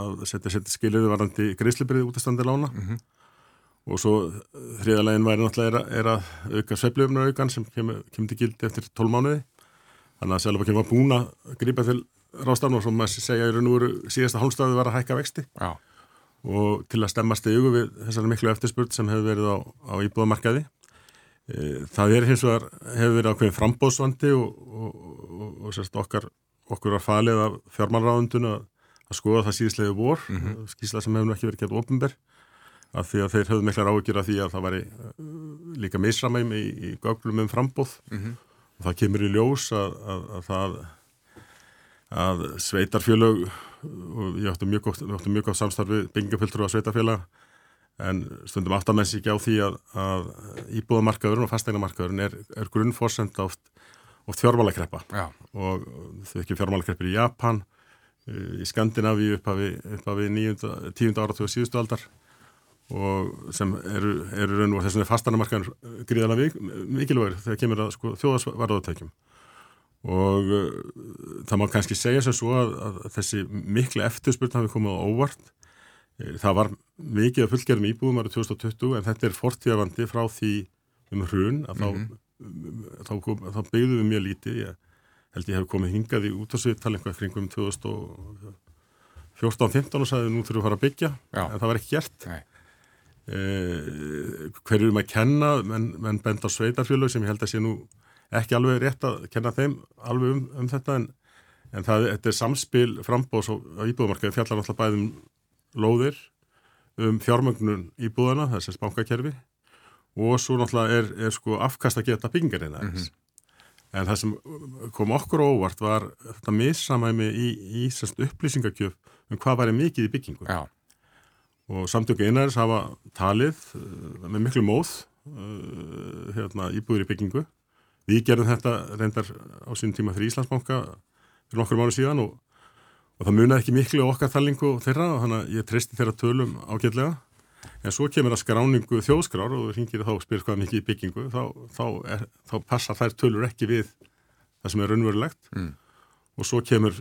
að setja, setja skiliði varandi greiðslibriði út af standi lána mm -hmm. og svo þriðalegin væri náttúrulega er, er að auka sveifljöfnaraukan sem kemur, kemur til gildi eftir 12 mánuði þannig að Sælabakkinn var búin að grípa til rástafn og svo maður segja í raun og veru síðasta hálfstafið var að hækka vexti Já. og til að stemmast í hugu við þessari miklu eftirspurt sem hefur verið á, á íbúðamarkaði. E, það er hins vegar, hefur verið ákveðin frambóðsvandi og, og, og, og sérst okkar, okkur var falið af fjármálráðundun að, að skoða það síðislega vor, mm -hmm. skísla sem hefur ekki verið gett ofinberð af því að þeir höfðu miklar áhyggjur af því að það væri líka misramæmi í, í gögnum um frambóð mm -hmm. og það kemur í ljós að, að, að það að sveitarfjölög og ég átti mjög gótt, mjög gótt samstarfi byggingafylgtur á sveitarfjöla en stundum áttamenns ekki á því að, að íbúðamarkaðurinn og fastegnamarkaðurinn er, er grunnforsend oft, oft fjármálakreppa. Og þau ekki fjármálakreppir í Japan í Skandinavíu upphafi, upphafi tíunda ára og síðustu aldar. Og sem eru, eru raun og þessum er fasteignamarkaðurinn gríðalega mikilvægur þegar kemur að sko, þjóðasvarðaðutækjum og uh, það má kannski segja sem svo að, að þessi miklu eftirspurn hafi komið á óvart. Það var mikið af fullgerðum íbúðum árið 2020 en þetta er fortíðavandi frá því um hrun að mm -hmm. Þá, kom, þá byggðum við mjög lítið. Ég held ég hef komið hingað í út á svittal kringum 2014-15 og sagði nú þurfum við að fara að byggja. Já. en það var ekki gert. E, hverju um að kenna? Menn, menn benda á sveitarfjölu sem ég held að sé nú ekki alveg rétt að kenna þeim alveg um, um þetta en, en það er samspil frambóðs á íbúðumarkaði fjallar náttúrulega bæðum lóðir um fjármögnun íbúðana, þessars bankakerfi og svo náttúrulega er, er sko afkast að geta byggingarina mm -hmm. en það sem kom okkur óvart var þetta missamæmi í, í, upplýsingakjöf um hvað væri mikið í byggingu Já. og samtöku einarins hafa talið uh, með miklu móð uh, hérna, íbúður í byggingu Við gerðum þetta reyndar á sín tíma fyrir Íslandsbanka fyrir okkur mánu síðan og, og það munaði ekki miklu okkar þallingu þeirra og þannig að ég treysti þeirra tölum ágætlega en svo kemur að skráningu þjóðskrár og þú ringir þá og spyrir hvað mikið í byggingu þá, þá, er, þá passar þær tölur ekki við það sem er raunverulegt mm. og svo kemur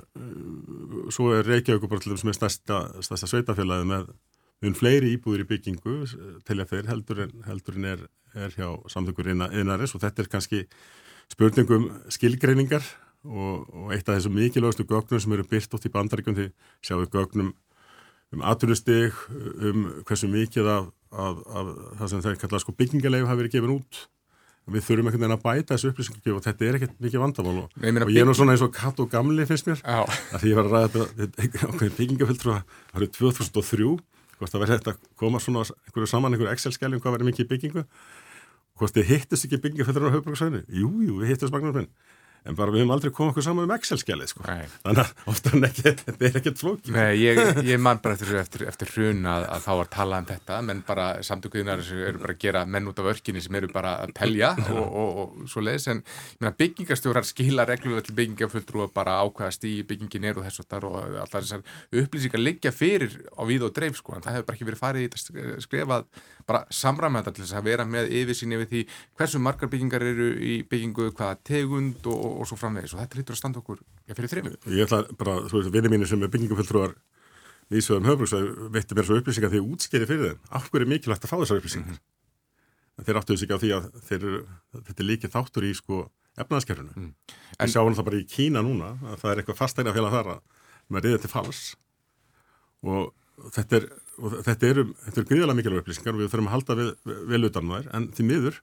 svo er Reykjavík bara til þess með stærsta, stærsta sveitafélagi með um fleiri íbúður í byggingu til að þeir heldur en, heldur en er, er hjá samtökur innaris og þetta er kannski spurningum skilgreiningar og, og eitt af þessum mikilvægastu gögnum sem eru byrt átt í bandaríkjum því sjáum við gögnum um aturustig, um hversu mikið af, af, af það sem þeir kalla sko byggingalegu hafi verið gefin út. Við þurfum einhvern veginn að bæta þessu upplýsingum og þetta er ekkert mikið vandamál og, og ég er nú svona eins og katt og gamli finnst mér. Já. að því ég var að ræða þetta byggingaföldru að það eru 2003 hvort það verði hægt að koma svona einhverju saman, einhverju Excel-skjæli um hvað verði mikið byggingu. Hvort þið hittist ekki byggingafellur á höfbruksvæðinu Jú, jú, við hittist Magnús en bara við höfum aldrei komað okkur saman um Excel-skjalið sko. þannig að ofta en ekki [LAUGHS] þetta er ekkert flókið. Nei, ég, [LAUGHS] ég man bara eftir, eftir, hrun að, að þá var talað um þetta menn bara samtökuðinar eru bara að gera menn út af örkinni sem eru bara að pelja [LAUGHS] og, og, og svo leiðis en byggingastjórar skila reglulega til byggingaföldru og bara ákvæðast í byggingin er og þess og þar og alltaf þessar upplýsingar liggja fyrir á við og dreif sko. En það hefur bara ekki verið farið í þetta skrefað bara samræmenda til þess að vera með yfirsýn yfir því hversu margar byggingar eru í byggingu, hvaða tegund og, og svo framvegis og þetta lítur að standa okkur ja, fyrir þrejum. Ég ætla bara, þú veist, vinið mínu sem er bygginguföldrúar vísöðum höfbruksvæð veitti mér svo upplýsingar því útskeri fyrir þeim. Af hverju er mikilvægt að fá þessar upplýsingar? Mm -hmm. Þeir áttuðu sig á því að þeir, þetta er líkið þáttur í sko efnaðaskerfunu. Mm. En sjáum það bara í Kína núna að það er eitthvað fastægna félag þar að maður reyður til fals og þetta er og þetta eru, þetta eru gríðalega mikilvæg upplýsingar og við þurfum að halda við, vel utan um þær en því miður,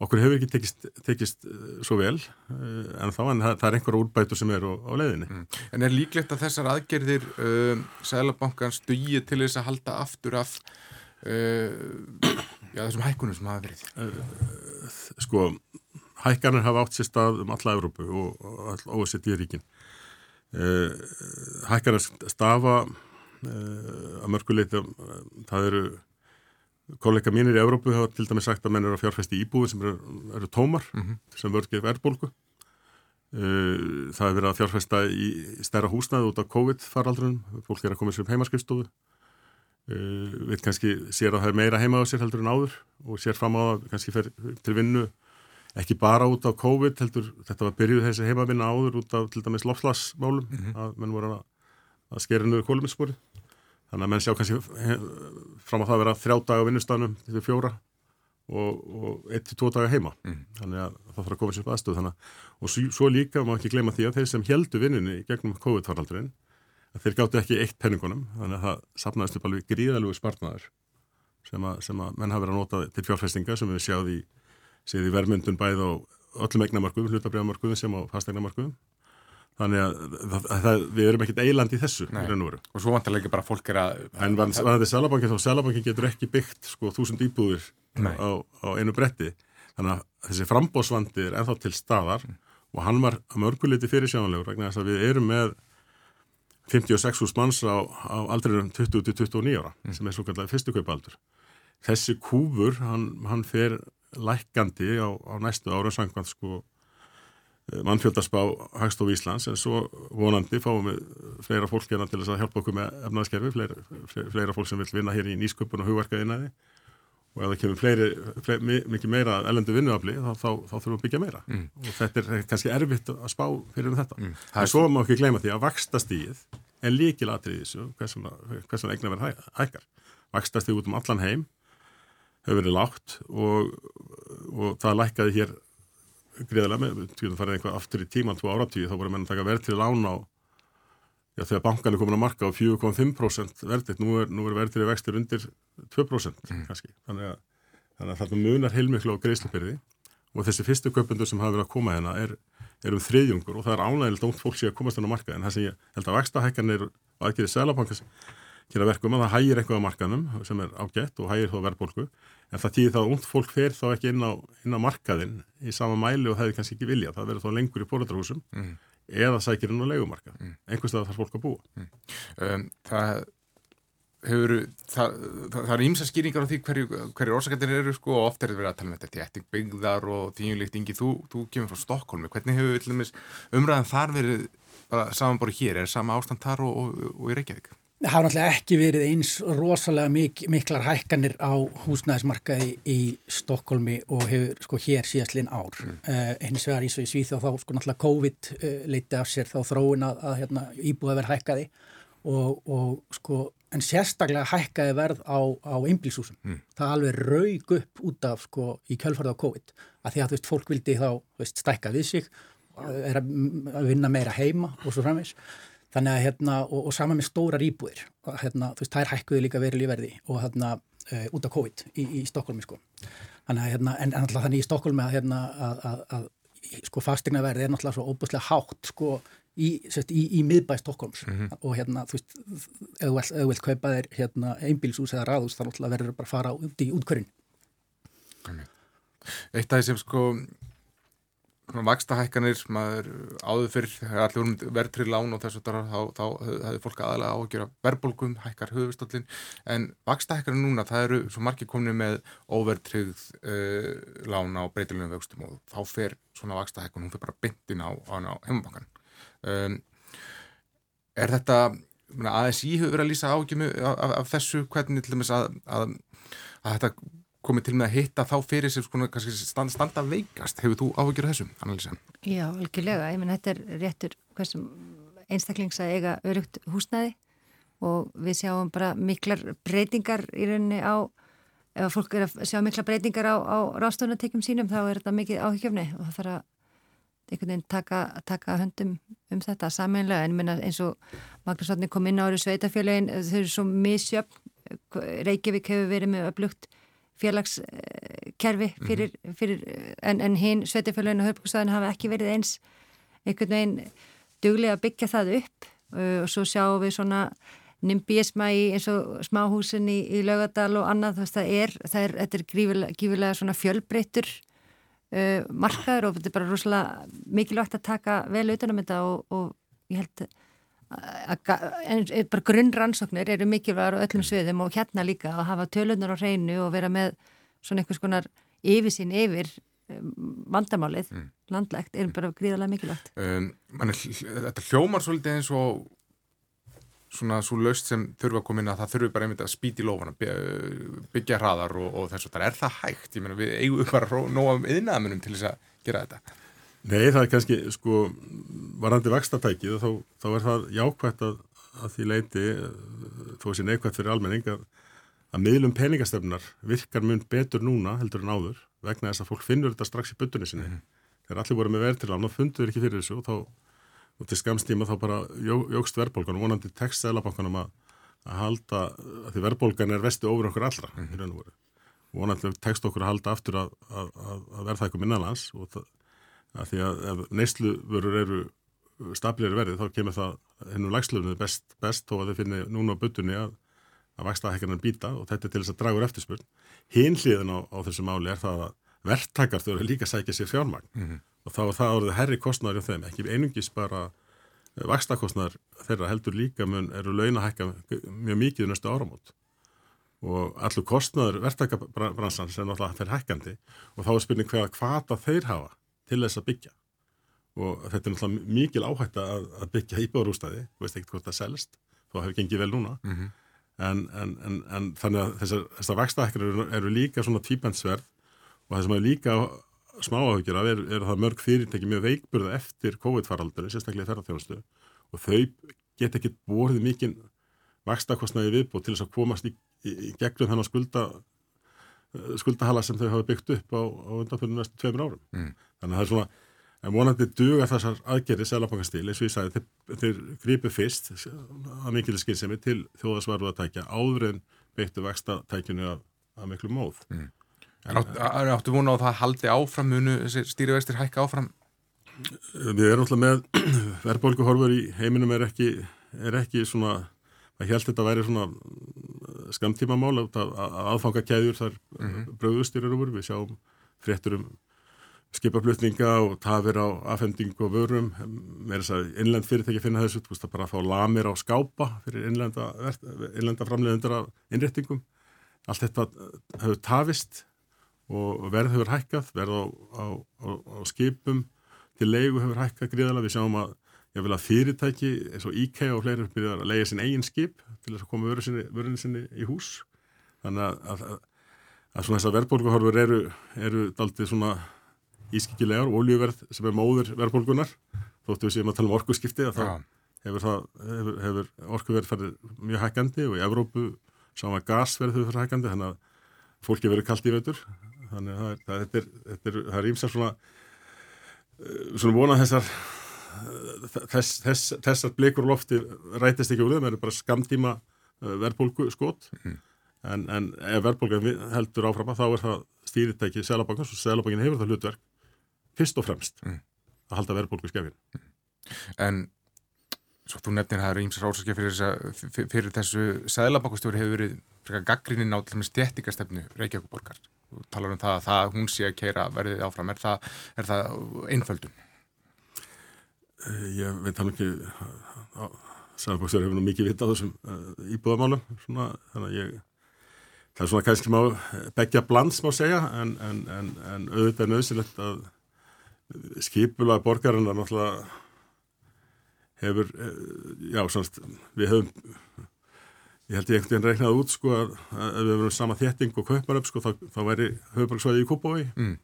okkur hefur ekki tekist, tekist uh, svo vel uh, en þá en það, það er einhverja úrbætur sem eru á, leiðinni. Mm. En er líklegt að þessar aðgerðir uh, Sælabankans dugið til þess að halda aftur af uh, já, þessum hækkunum sem hafa verið? Sko, hækkanir hafa átt sér stað um alla Európu og, og all ósett í ríkin. Uh, hækkanir stafa Eh, að mörguleita eh, það eru kollega mínir í Európu hafa til dæmis sagt að menn eru að fjárfæsti íbúi sem eru, eru tómar mm -hmm. sem vörgir verðbólku eh, það er verið að fjárfæsta í stærra húsnaði út af COVID-faraldrunum fólk er að koma sér um heimaskristofu við kannski sér að það er meira heima á sér heldur en áður og sér fram á að kannski fer til vinnu ekki bara út af COVID heldur þetta var byrjuð þessi heimavinna áður út af til dæmis lofslagsmálum mm -hmm. að menn voru að, að skera nöðu kóluminsspori Þannig að menn sjá kannski fram á það að vera þrjá dag á vinnustanum til fjóra og, og eitt til tvo daga heima. Mm. þannig að það þarf að koma sér upp aðstöð þannig og svo, svo líka má ekki gleyma því að þeir sem heldu vinninni gegnum COVID-faraldurinn að þeir gáttu ekki eitt penningunum. Þannig að það sapnaðist upp alveg gríðalugu spartnaður sem að, sem að menn hafa verið að nota til fjárfestinga sem við sjáum í, verðmyndun bæð á öllum eignamarkuðum, hlutabriðamarkuðum sem á fastegnamarkuðum þannig að, að, að það, við erum ekkert eiland í þessu og svo vantarlega bara fólk er að en var þetta Sælabankin þá Sælabankin getur ekki byggt sko þúsund íbúður á, á einu bretti þannig að þessi frambósvandi er ennþá til staðar mm. og hann var að mörguliti fyrir sjáanlegur vegna þess að við erum með 56.000 manns á, á aldrinum 20-29 ára mm. sem er svo kallar fyrstu kaupaldur þessi kúfur, hann, hann fer lækandi á, á næstu ára sangkvæmt sko mannfjöldarspá Hagstof Íslands en svo vonandi fáum við fleira fólk hérna til þess að hjálpa okkur með efnaðskerfi, fleira, fleira fólk sem vil vinna hér í nýsköpun og hugverkaðinaði og ef það kemur fleiri, fleiri mikið meira ellendu vinnuafli þá, þá, þá þurfum við að byggja meira mm. og þetta er kannski erfitt að spá fyrir um þetta mm. en svo má ekki gleyma því að vakstastíð er líkil aðrið þessu hversan eignar verð hækkar vakstastíð út um allan heim hefur verið lágt og, og það lækkaði hér greiðilega með, það farið eitthvað aftur í tíman tvo áratíði, þá voru menn að taka verð til lána á, já þegar bankan er komin að marka á 4,5% verðitt, nú er, er verð til vextir undir 2% mm. kannski, þannig að, þannig að þetta munar heilmiklu á greiðslupyrði og þessi fyrstu köpundur sem hafa verið að koma hérna er, er um þriðjungur og það er ánægilegt ónt fólk að komast hann á marka en það sem ég held að vexta hækkanir og aðgerið selabankast gera verkum að það hægir eitthvað á markanum sem er ágætt og hægir þá verðbólku en það týðir þá að ungd fólk fer þá ekki inn á, inn á markaðin í sama mæli og það hefur kannski ekki viljað, það verður þá lengur í póladrahúsum mm. eða sækir inn á legumarkað mm. einhverstað þarf fólk að búa mm. um, Það hefur það, það, það er ímsa skýringar á því hverju, hverju orsakættir eru sko og oft er þetta verið að tala um þetta tétting byggðar og tíunlíkt yngi, þú, þú kemur frá Stokkólmi, hvernig hefur umræðan þar verið samanbóri hér, er sama ástand þar og, og, og í Reykjavík? Það hafa náttúrulega ekki verið eins rosalega mik miklar hækkanir á húsnæðismarkaði í Stokkólmi og hefur sko hér síðastlinn ár. Mm. Uh, hins vegar eins og í Svíþjóð þá sko náttúrulega COVID uh, leiti af sér þá þróin að, að hérna, íbúða verð hækkaði og, og sko en sérstaklega hækkaði verð á, á einbilsúsum. Mm. Það alveg raug upp út af sko í kjölfarið á COVID að því að þú veist fólk vildi þá veist, stækka við sig, er að, að vinna meira heima og svo framvegs þannig að hérna og, og sama með stórar íbúðir hérna, þú veist, þær hækkuði líka verið lífverði og hérna uh, út af COVID í, í Stokkólmi sko. Þannig að hérna, en, alltaf þannig í Stokkólmi að hérna að, að, að sko fastegna verði er náttúrulega svo óbúslega hátt sko í, sérst, í, í miðbæ Stokkólms mm -hmm. og hérna, þú veist, ef þú vilt kaupa þér hérna einbílsús eða ráðús þá náttúrulega verður bara að fara út í útkörinn Eitt af því sem sko vakstahækkanir, maður áður fyrr, allir vorum verðtrið lán og þess að þá, þá hefði fólk aðalega á að gera verðbólgum, hækkar höfustöldin en vakstahækkanir núna, það eru svo margir komni með óverðtrið uh, lán á breytilunum vöxtum og þá fer svona vakstahækkun, hún fer bara byndin á, á, á heimabankan um, Er þetta aðeins í hefur verið að lýsa ágjum af, af, af þessu, hvernig til dæmis að, að, að þetta komið til með að hitta þá fyrir sem sko stand, standa veikast. Hefur þú áhugjur þessum, Annalisa? Já, algjörlega. Ég menn, þetta er réttur einstaklings að eiga örugt húsnæði og við sjáum bara miklar breytingar í rauninni á, ef fólk er að sjá miklar breytingar á, á ráðstofunatekjum sínum þá er þetta mikið áhugjufni og það þarf að einhvern veginn taka, taka höndum um þetta samanlega en minna eins og Magnús Vatni kom inn árið sveitafjölegin þau eru svo misjöfn Reykjavík hefur verið með upplugt félagskerfi mhm. fyrir, fyrir, en, en hinn sveitafélaginu og höfbúrstæðinu hafa ekki verið eins einhvern veginn duglega að byggja það upp uh, og svo sjáum við svona nimbísma í eins og smáhúsin í, í laugadal og annað það er, það er, þetta er grífilega, grífilega svona fjölbreytur uh, markaður og þetta er bara rosalega mikilvægt að taka vel utanum þetta og, og ég held að bara grunnrannsóknir eru mikilvægur á öllum sviðum og hérna líka að hafa tölunar á hreinu og vera með svona einhvers konar yfirsýn yfir um, vandamálið, mm. landlegt er bara gríðarlega mikilvægt. Um, man, Þetta hljómar svolítið eins og svona svo löst sem þurfa að koma inn að það þurfi bara einmitt að spýti lofana byggja hraðar og, og þess að það er það hægt, ég meina við eigum bara nóg af yðnaðamunum til þess að gera þetta Nei, það er kannski, sko, varandi vakstatækið, þá, þá er það jákvæmt að, að því leiti, þó sé neikvæmt fyrir almenning, að, að miðlum peningastöfnar virkar mun betur núna heldur en áður vegna þess að fólk finnur þetta strax í byttunni sinni. Mm -hmm. Þegar allir voru með verðtilán og fundur ekki fyrir þessu og þá og til skamstíma þá bara jó, jógst verðbólgan og vonandi textælabankanum að, að halda, að því verðbólgan er vestu ofur okkur allra mm -hmm. vonandi text okkur að halda aftur að, að, að verða eitthvað minnalans og það, því að ef neysluverur eru stabilir verið þá kemur það hennum lagslöfnið best, best þó að þau finnir núna á byttunni að að vaksta hækkarnar býta og þetta er til þess að dragur eftirspurn. Hinn hliðin á, á þessu máli er það að verktakar þau eru líka að sækja sér fjármagn mm -hmm. og þá er það orðið herri kostnæður í þeim, ekki einungis bara eh, vakstakostnæður þeirra heldur líka mun eru laun að hækka mjög mikið í næstu áramót og allur kostnæður verktakarbransan sem náttúrulega fyrir hækkandi og þá er spurning hvaða hvata þeir hafa til þess að byggja. Og þetta er náttúrulega mikil áhætta að, að byggja íbjörústæði, veist ekkert hvort það selst, þá hefur gengið vel núna. Mm -hmm en, en, en, en þannig að þessar, þessar vakstaækjar eru, eru líka svona tvíbensverð og það sem er líka smáahaugjur af er, er það mörg fyrirtæki með veikburða eftir COVID-faraldari, sérstaklega ferðarþjónustu og þau get ekki borðið mikinn vakstakostnaði viðbútt til þess að komast í, í, í gegnum þennan skulda skuldahala sem þau hafa byggt upp á, á undanfjörnum næstu tveimur árum. Mm. Þannig að það er svona En vonandi duga þessar aðgerið selabankastíl, eins og ég sagði, þeir, þeir grípu fyrst að mikilvæg skynsemi til þjóðasvarðu að tækja áður en beittu vexta tækjunu að, að miklu móð. Mm. En átt, áttu vona á það haldi áfram munu stýrivextir hækka áfram? Við erum alltaf með [CLEARS THROAT] verðbólguhorfur í heiminum er ekki, er ekki svona, að held þetta að væri svona skamtímamál að aðfanga kæður þar mm -hmm. bröðustýrir úr, við sjáum fréttur um skipaflutninga og tafir á afhendingu og vörum, með þess að innlend fyrirtæki finna þessu, þú veist að bara fá lamir á skápa fyrir innlenda, innlenda framleiðundar af innréttingum. Allt þetta hefur tafist og verð hefur hækkað. Verð á, á, á, á skipum til leigu hefur hækkað gríðala við sjáum að ég vil að fyrirtæki eins og IKEA og fleiri byrja að leiða sin eigin skip til þess að koma vörunni sinni í hús. Þannig að, að, að, svona þessar verðbólguhorfur eru, eru daldið svona ískikilegar, oljuverð sem er móður verðbólgunar, þóttu við séum að tala um orkuskipti að það hefur, hefur, hefur orkuverð farið mjög hækkandi og í Evrópu sáum að gasverð hefur farið hækkandi þannig að fólki verið kallt í veitur þannig að er, er, er, það er ímsar svona eh, svona vonað þessar þess, þess, þessar blikur lofti rætist ekki úr þeim, það er bara skamtíma eh, verðbólgu skot mm. en, en ef verðbólgan heldur áfram þá er það stýritæki Sælabankans og Sælabankin hefur það hlutverk fyrst og fremst mm. að halda verðbólgu skefin. Mm. En svo þú nefnir að það eru ímsar ásakja fyrir, fyrir þessu sæðlabankustjóri hefur verið gaggrinnin á stjættingastefnu Reykjavíkuborgar. Þú talar um það að það, hún sé að keira verðið áfram. Er það, er það einföldun? Eh, ég veit hann ekki sæðlabankustjóri hefur nú mikið vitað þessum uh, íbúðamálum svona, þannig að ég það er svona kannski má begja blands má segja en, en, en, en auðvitað er nöðsilegt að skipulag borgarinnar náttúrulega hefur, eh, já, svonst, við höfum, ég held ég einhvern veginn reiknaði út sko að ef við höfum sama þétting og kauparöf sko þá, þá væri höfuborgsvæði í Kúbói mm.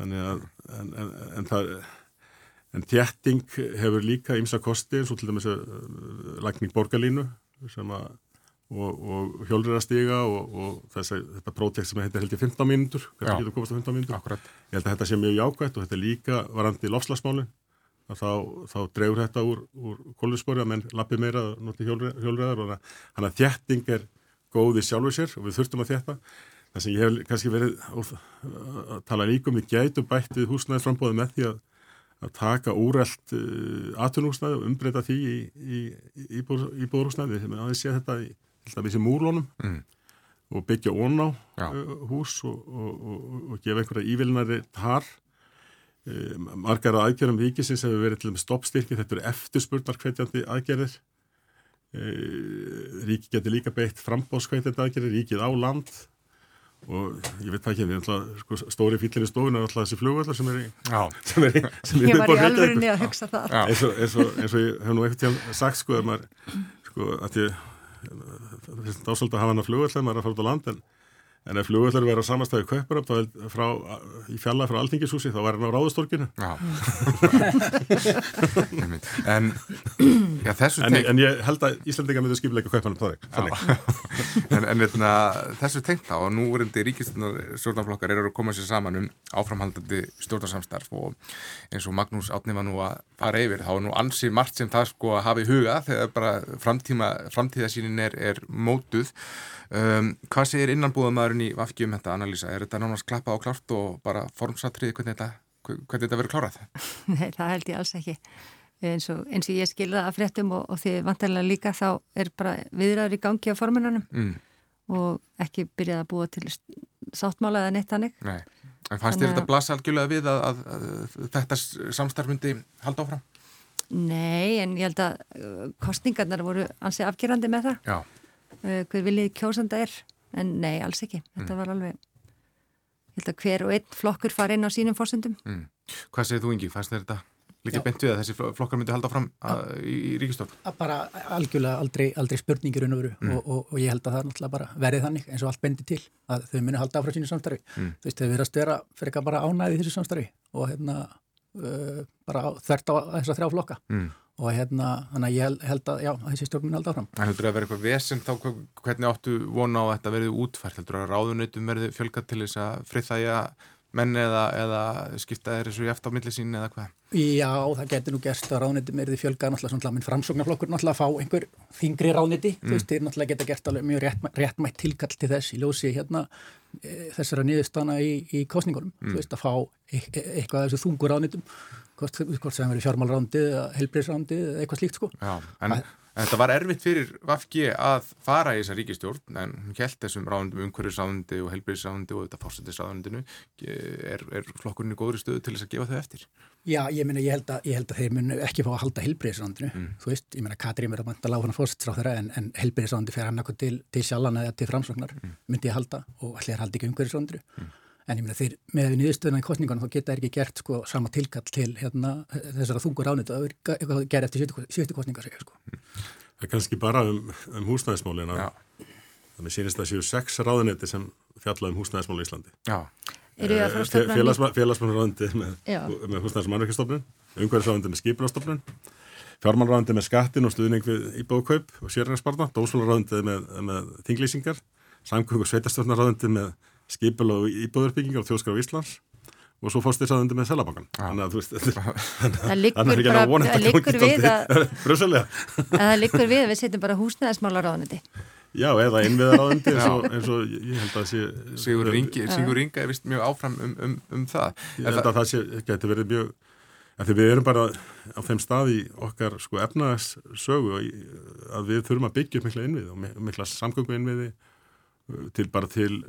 þannig að en, en, en það en þétting hefur líka ímsa kosti eins og til dæmis að uh, lagning borgarlínu sem að og, og hjólriðastiga og, og þess að þetta prótekt sem heitir held ég 15 mínútur, hvernig getur komast á 15 mínútur? Akkurat. ég held að þetta sé mjög jákvægt og þetta er líka varandi lofslagsmáli að þá, þá drefur þetta úr, úr kólusspori að menn lappi meira noti hjólriðar og þannig að þjætting er góði sjálfur sér og við þurftum að þjætta það sem ég hef kannski verið að tala líka um, við gætum bætt við húsnæði frambóði með því að að taka úrelt uh, atunhúsnæði og umbreyta því í, í, í, í búrhúsnæði, við hefum aðeins séð þetta í í múlunum mm. og byggja ón á uh, hús og, og, og, og gefa einhverja ívillinari þar. E, margar aðgerðum vikisins hefur verið til dæmis stoppstyrki, þetta eru eftirspurnarkveitjandi aðgerðir. E, ríki getur líka beitt frambóðskveitjandi aðgerðir, ríkið á land og ég veit ekki, alltaf, sko, stóri fýllir í stofun er alltaf þessi flugvallar sem er í sem er í, sem ég var í alveg að hugsa það. Eins og, eins og, eins og ég hef nú ekkert sagt sko að maður sko að ég það er svolítið að hafa hann að flugvöld þegar maður er að fara út á land en, ef flugvöldur verður á samastæðu kaupar frá, í fjalla frá Alþingishúsi þá verður hann á ráðustorkinu. Já. [LAUGHS] en, já, þessu en, en ég held að Íslandingar myndi skipleika þannig. [LAUGHS] en, en etna, þessu tengt á og nú er þetta ríkistjórnarflokkar eru að koma sér saman um áframhaldandi stjórnarsamstarf og eins og Magnús átni var nú að fara yfir þá er nú ansið margt sem það sko að hafa í huga þegar bara framtíðasínin er, er mótuð Um, hvað segir innanbúðamæðurinn í Vafki um þetta analýsa? Er þetta nánast klappað og klárt og bara formsatrið hvernig þetta, hvernig þetta verður klárað? [LAUGHS] Nei, það held ég alls ekki. Eins og, eins og ég skilða að fréttum og, og því vantarlega líka þá er bara viðræður í gangi á formunanum mm. og ekki byrjað að búa til sáttmála eða neitt hannig. Nei, en fannst þér þetta blassa algjörlega við að, að, að þetta samstarfmundi halda áfram? Nei, en ég held að uh, kostningarnar voru ansið afgerandi með það. Já hver viljið kjósanda er en nei, alls ekki, þetta mm. var alveg ég held að hver og einn flokkur fara inn á sínum fórsendum mm. Hvað segir þú Ingi, fannst þetta líka bent við að þessi flokkar myndi halda fram að, í, í ríkistofn? Bara algjörlega aldrei, aldrei spurningir unnveru mm. og, og, og ég held að það er náttúrulega bara verið þannig eins og allt bendi til að þau muni halda áfram sínu samstarfi mm. þú veist, þau verðast vera fyrir ekki bara ánæði þessu samstarfi og hérna uh, bara þvert á þessar þrjá flokka. Mm. Og hérna, þannig að ég held að já, þessi stjórnum held áfram. Það heldur að vera eitthvað vesen þá, hvernig áttu vona á að þetta verði útfært, heldur að ráðunautum verði fjölgat til þess að friðþægja menn eða, eða skipta þeir þessu eftir á millisín eða hvað? Já, það getur nú gerst að ráðunautum verði fjölgað náttúrulega svona, minn framsóknarflokkur náttúrulega að fá einhver þingri ráðunauti, mm. þú veist, þeir náttúrulega geta gert alveg mjög rétt, réttmætt tilkall til þess í ljósi hérna e, þessara niðurstana í, í kostningunum, mm. þú veist, að fá e e eitthvað þessu þungur ráðunautum hvort, hvort sem verið fjármálrándið eða helbriðsrándið eða eitthvað slíkt sko. Já, en, en þetta var erfitt fyrir Vafki að fara í þessa ríkistjórn en hún held þessum rándum umhverjusrándi og helbriðsrándi og þetta fórsættisrándinu er, er flokkurinn í góðri stöðu til þess að gefa þau eftir? Já, ég meina, ég held að, ég held að þeir mun ekki fá að halda helbriðsrándinu, mm. þú veist, ég meina Katrín er að manta lág hann fórsættisráð en, en helbriðsrándi fer hann til, til sjallan eða til framsvagnar mm. myndi ég halda og allir haldi ekki umhverjusrándinu mm en ég meina þeir með við niðurstöðuna í kostningunum þá geta þeir ekki gert sko sama tilkall til hérna, þessara þungur ánit að eitthvað gera eftir sjötti kostningar segja sko. Það er kannski bara um, um húsnæðismálin að þannig sínist að séu sex ráðunetti sem fjalla um húsnæðismál í Íslandi Já. Félagsmannráðandi með, með húsnæðis- og mannverkistofnun umhverfisráðandi með skipurastofnun fjármannráðandi með skattin og stuðning við íbóðkaup og sérræðsparna, dósfólkráðandi með, með tinglýsingar samkvöng og sveitastofnarráðandi með skipil og íbúðurbyggingar á þjóðskar á Íslands og svo fórst þess aðeins með selabankan þannig að þú veist það liggur bara það liggur við [LAUGHS] að það liggur við að við setjum bara húsnæðismálar á þetta Já, eða innviðaráðandi eins, eins og ég held að sé Sigur Ringi, Sigur Ringa er vist mjög áfram um, um, um það. Ég held að það sé, getur verið mjög því við erum bara á þeim stað í okkar sko efnaðssögu að við þurfum að byggja upp mikla innvið og mikla samgöngu innviði til bara til,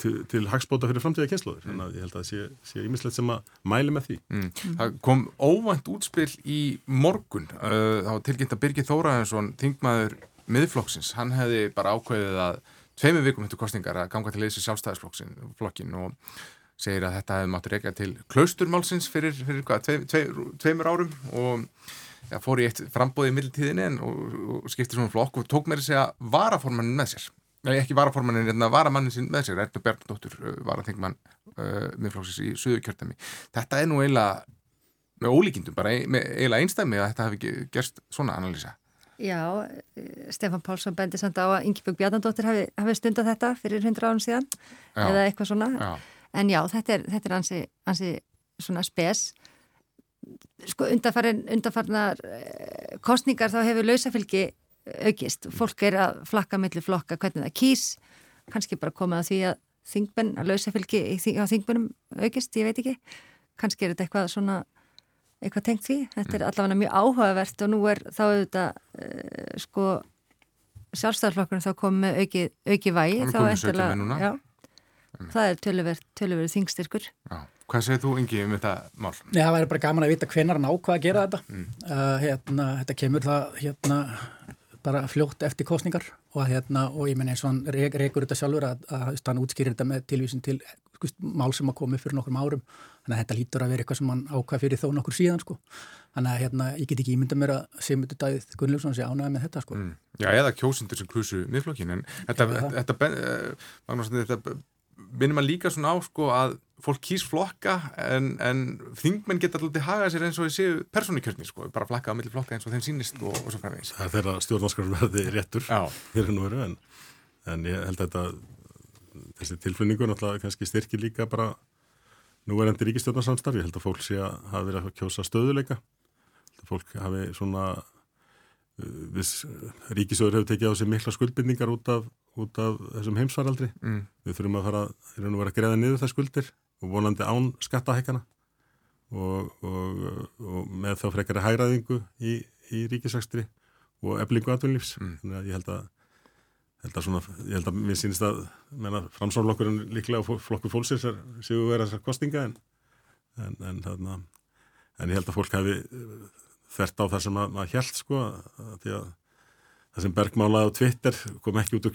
til, til hagspóta fyrir framtíða kynslaður þannig að ég held að það sé ímislegt sem að mæli með því. Mm. Það kom óvænt útspill í morgun uh, þá tilkynnt að Birgir Þóraðinsson þingmaður miðflokksins, hann hefði bara ákveðið að tveimur vikum hættu kostningar að ganga til leysi sjálfstæðisflokkin og segir að þetta hefði máttur ekki til klausturmálsins fyrir, fyrir hvað, tvei, tvei, tveimur árum og ja, fór í eitt frambóði í middeltíðinni og, og skipti svona flokk og tók með þess að varaformannin með sér Nei, ekki varaformannin, en hérna, varamannin sín með sér, Erna Bergdóttur, uh, varaþingmann uh, miðflóksis í Suðurkjörtami. Þetta er nú eiginlega með ólíkindum, bara eiginlega einstæmi að þetta hefði gerst svona analýsa. Já, eh, Stefan Pálsson bendi samt á að Ingebjörg Bjarnandóttir hafi, hafi stundat þetta fyrir hundra árum síðan, já. eða eitthvað svona. Já. En já, þetta er, þetta er ansi, ansi svona spes. Sko, undarfarnar eh, kostningar þá hefur lausafylgi aukist. Fólk er að flakka mellir flokka hvernig það kýs, kannski bara komið að því að þingmenn, að lausa fylgi á þingmennum aukist, ég veit ekki. Kannski er þetta eitthvað svona, eitthvað tengt því. Þetta er mm. allavega mjög áhugavert og nú er þá auðvitað, uh, sko, sjálfstæðarflokkurinn þá komið auki, auki vægi. Er komið söglega núna. Já, það er tölverið þingstyrkur. Já. Hvað segir þú yngi um þetta mál? Nei, það væri bara gaman að vita hvenar hann ákvaða að gera þetta. Mm. Uh, hérna, þetta kemur það hérna bara fljótt eftir kostningar og, hérna, og ég menn eins og hann rekur þetta sjálfur að, að hann útskýrir þetta með tilvísin til skust, mál sem að upp fyrir nokkrum árum. Þannig að þetta lítur að vera eitthvað sem hann ákvað fyrir þó nokkur síðan sko. Þannig að hérna, ég get ekki ímynda mér að Sigmundur Dæðið Gunnljófsson sé ánægða með þetta sko. Mm. Já, eða kjósundur sem krusu miðflokkin en þetta, þetta, þetta, Magnús, þetta minnum að líka svona á sko að fólk kýs flokka en, en þingmenn geta alltaf hagað sér eins og þessi persónikjörni sko, bara flakka á milli flokka eins og þeim sínist og, og svo framvegis. Það er þeirra stjórnarskar verði réttur fyrir nú veru en, en ég held að þetta þessi tilflynningu náttúrulega kannski styrkir líka bara nú er endur ríkistjórnarsamstarf, ég held að fólk sé að hafa verið að kjósa stöðuleika fólk hafi svona uh, ríkisjóður hefur tekið á sig mikla skuldbindningar út af, út af þessum heimsvaraldri mm. við þurfum að fara, að að greiða niður það skuldir og vonandi án skattahækana og, og, og með þá frekari hægraðingu í, í ríkisakstri og eblingu atvinnlífs mm. þannig að ég held að held að svona, ég held að mér sínist að framsáflokkurinn líklega og flokkur fólksins séu verið þessar kostinga en, en, en, þarna, en ég held að fólk hafi þvert á það sem að, maður held sko að því að það sem bergmálaði á Twitter kom ekki út úr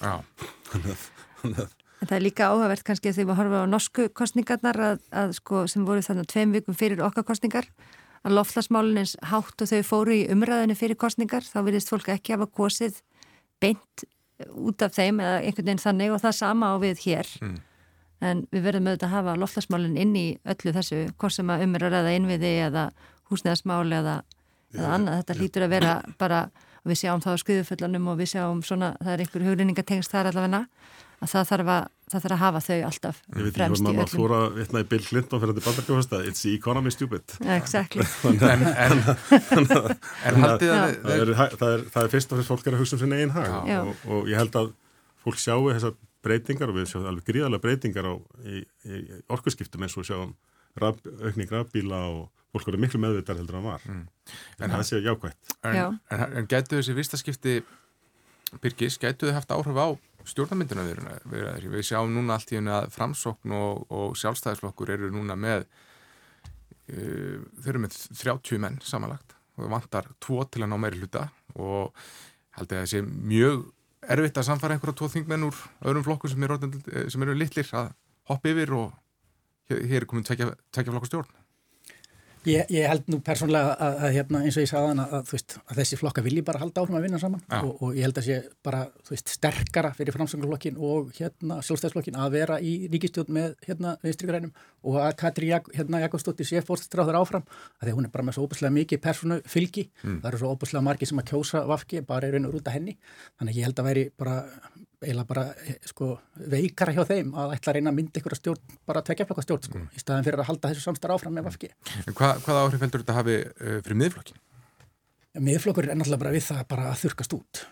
að En það er líka áhugavert kannski að því að horfa á norsku kostningarnar að, að sko sem voru þannig tveim vikum fyrir okkar kostningar að loftlasmálunins hátt og þau fóru í umræðinu fyrir kostningar þá vilist fólk ekki hafa kosið beint út af þeim eða einhvern veginn þannig og það sama á við hér. Mm. en við verðum auðvitað að hafa loftlasmálun inn í öllu þessu hvort sem að umræða innviði eða húsnæðasmáli eða, eða annað. Þetta hlýtur að vera bara við sjáum það á skuðuföllanum og við sjáum svona, það er einhver hugrinningatengst þar allavegna að það þarf að, það þarf að hafa þau alltaf fremst í öllum. Ég veit ekki hvað maður fór að vitna í Bill Clinton fyrir þetta bandarkjóðasta, it's the economy stupid. Exactly. [LAUGHS] en, en, en [LAUGHS] haldið að... Það er, það, er, það er fyrst og fyrst fólk er að hugsa um sinna einn hag. Og, og ég held að fólk sjáu þessar breytingar og við sjáum alveg gríðarlega breytingar á, í, í orkusskiptum eins og sjáum raf, aukning rafbíla og fólk voru miklu meðvitað heldur en var. Mm. En það sé jákvægt. En, Já. en, en gætu þessi vistaskipti, Birgis, gætu þið haft áhrif á stjórnarmynduna við, við sjáum núna allt í henni að framsókn og, og sjálfstæðisflokkur eru núna með uh, þau eru með 30 menn samanlagt og það vantar tvo til að ná meiri hluta og held að það sé mjög erfitt að samfara einhverja tvo þingmenn úr öðrum flokkur sem eru, sem eru litlir að hoppa yfir og hér, er komin tvekja flokkur stjórn. Ég, ég held nú persónlega að, að hérna, eins og ég sagði hana að, veist, að þessi flokka vilji bara halda áfram að vinna saman og, og ég held að sé bara veist, sterkara fyrir framsöngarflokkin og hérna, sjálfstæðsflokkin að vera í ríkistjóð með hérna, vinstrigrænum og að Katri Jak hérna, Jakobsdóttir sé fórststráður áfram að því hún er bara með svo óbúslega mikið persónu fylgi mm. það eru svo óbúslega margi sem að kjósa vafki bara er raun og rúta henni. Þannig ég held að veri bara eiginlega bara sko, veikara hjá þeim að ætla að reyna að mynda ykkur að stjórn, bara að tvekja flokka stjórn sko, mm. í staðan fyrir að halda þessu samstarf áfram með vafki. Hva, hvað áhrif heldur þetta hafi uh, fyrir miðflokkin? Miðflokkur er náttúrulega bara við það bara að þurkast út.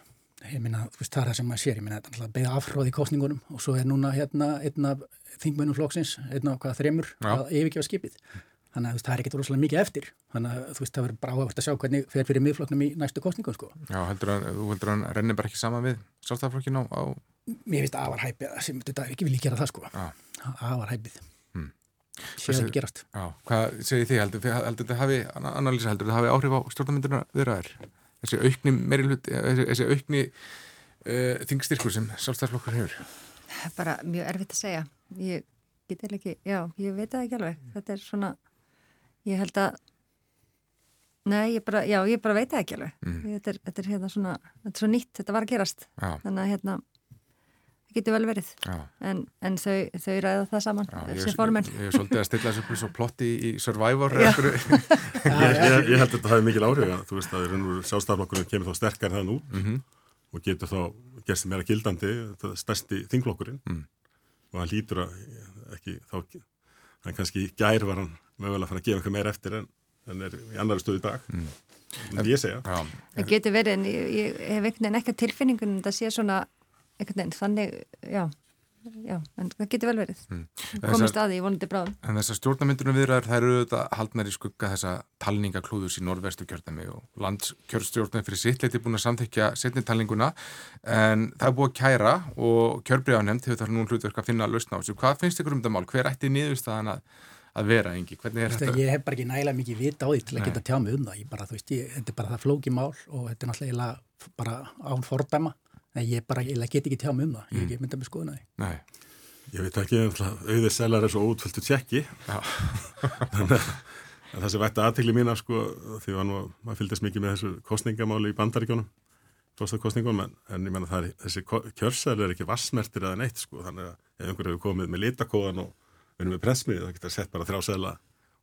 Ég minna, það er það sem maður sér, ég minna, þetta er náttúrulega beða afhróð í kostningunum og svo er núna hérna einna þingmönum flokksins, einna hvaða þremur Já. að yfirgefa skipið. Þannig að það er ekkert rosalega mikið eftir. Þannig að þú veist, það verður bara áhugast að sjá hvernig fer fyrir miðflokknum í næstu kostningum, sko. Já, heldur að, þú heldur að hann rennir bara ekki sama við sjálfstæðarflokkin á, á Mér finnst að það var hæpið sem þetta ekki vilja gera það sko það var hæpið hmm. séu það ekki gerast já. Hvað segir þið? Heldur þetta hafi analýsa heldur þetta hafi áhrif á stjórnarmynduna viðraður? Þessi aukni meiri hlut þessi aukni uh, þingstyrkur sem sjálfstæðarflokkur ég ég það er ég held að Nei, ég bara, já, ég bara veit það ekki alveg. Mm. Þetta, er, þetta er hérna svona, þetta er svo nýtt, þetta var að gerast. Já. Þannig að hérna, það getur vel verið. En, en þau, þau ræða það saman, þessi formen. Ég er svolítið að stilla þessu svo plotti í, í Survivor. [LAUGHS] ég, ég, ég held að þetta hafi mikil áhrif. Þú veist að sjálfstaflokkurinn kemur þá sterkar þann út mm -hmm. og getur þá gerst meira gildandi, þetta stærsti þinglokkurinn mm. og hann lítur að ekki, þá, hann kannski gær var hann mögulega að fara að gefa eitthvað meira eftir en en er í annar stöðu í dag mm. en ég segja já. Það getur verið en ég, ég hef einhvern veginn ekki tilfinningun en það sé svona einhvern veginn þannig, já, já en það getur vel verið mm. komist að því í vonandi bráðum En þessar stjórnamyndunum viðræður þær eru þetta haldnar í skugga þessa talningaklúðus í norðvestu kjörðami og landskjörstjórnum fyrir sittleiti búin að samþykja setnitalninguna en það er búið að kæra og kjörbriðanemnd hefur það nú hlutverk að finna að lausna á þessu. Hvað finnst ykkur um þetta mál? Hver ætti niðurstaðan að að vera er þetta? Ég hef bara ekki nægilega mikið vita á því til að geta tjá mig um það, bara, veist, ég, þetta er bara það flóki mál og þetta er náttúrulega bara án fordæma, en ég bara ég get ekki tjá mig um það, ég mm. get myndað með skoðuna því. Nei, Ég veit ekki, auðvitað selar er svo útföldu tjekki. [LAUGHS] Þannig að það sem vært aðtegli mín af sko, því að maður fylgist mikið með þessu kostningamáli í bandaríkjónum kostningum, en, en ég menna það er þessi kjörsæl er ekki vassmertir eða neitt sko, þannig að ef einhver hefur komið með litakóðan og verið með pressmið, það getur sett bara þrjá sæla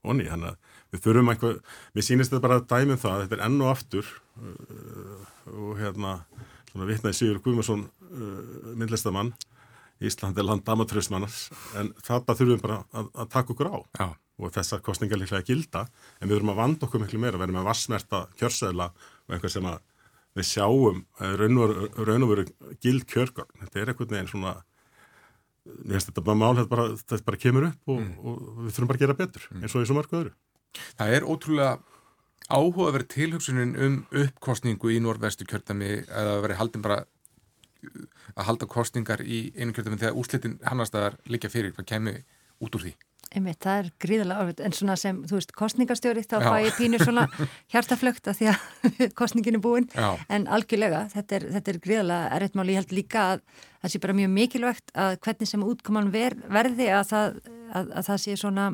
onni, þannig að við þurfum eitthvað, mér sýnist þetta bara að dæmum það, þetta er enn og aftur uh, og hérna svona vitnaði Sigur Guðmarsson uh, myndlistamann Ísland er land damatröðsmannars en þetta þurfum við bara að, að taka okkur á Já. og þessar kostningar líklega gilda en við þurfum að vanda okkur miklu meira, verðum að vassmerta kjörsæla og einhver sem að við sjáum eh, raun og veru gild kjörgörn, þetta er einhvern veginn svona ég veist þetta bara mál þetta bara, þetta bara kemur upp og, mm. og við þurfum bara að gera betur mm. eins og eins og margu öðru Það er ótrúlega áhuga að vera tilhugsunin um uppkostningu í norðvestu kjörtami eða að vera haldin bara að halda kostningar í einu kjörtami þegar úrslitin hannastæðar líka fyrir hvað kemur út úr því? Einmitt, það er gríðarlega orðið, en svona sem, þú veist, kostningastjóri, þá fæ ég pínur svona [LAUGHS] hjartaflögt að því að [LAUGHS] kostningin er búin, Já. en algjörlega, þetta er, þetta er gríðarlega erriðt mál, ég held líka að það sé bara mjög mikilvægt að hvernig sem útkoman ver, verði að það, að, að það sé svona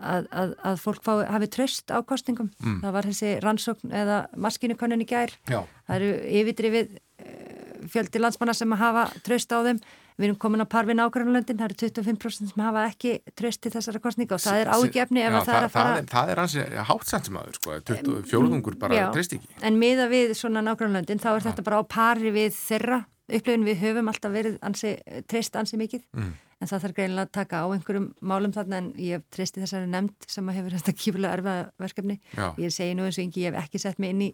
að, að fólk fái, hafi tröst á kostningum, mm. það var þessi rannsókn eða maskinukonun í gær, Já. það eru yfirdrifið eh, fjöldi landsmanna sem að hafa tröst á þeim. Við erum komin á parvin ákvæmlandin, það eru 25% sem hafa ekki tröst til þessara kostninga og það er ágefni ef já, það er að fara... Það, er hansi hátsamt sem aður, sko, 24 bara já, tröst ekki. En miða við svona nákvæmlandin þá er þetta bara á pari við þeirra upplifin við höfum alltaf verið ansi, treyst ansi mikið. Mm. En það þarf greinilega að taka á einhverjum málum þarna en ég treysti þessari nefnd sem hefur þetta kýfulega erfað verkefni. Já. Ég segi nú eins og yngi ég hef ekki sett mig inn í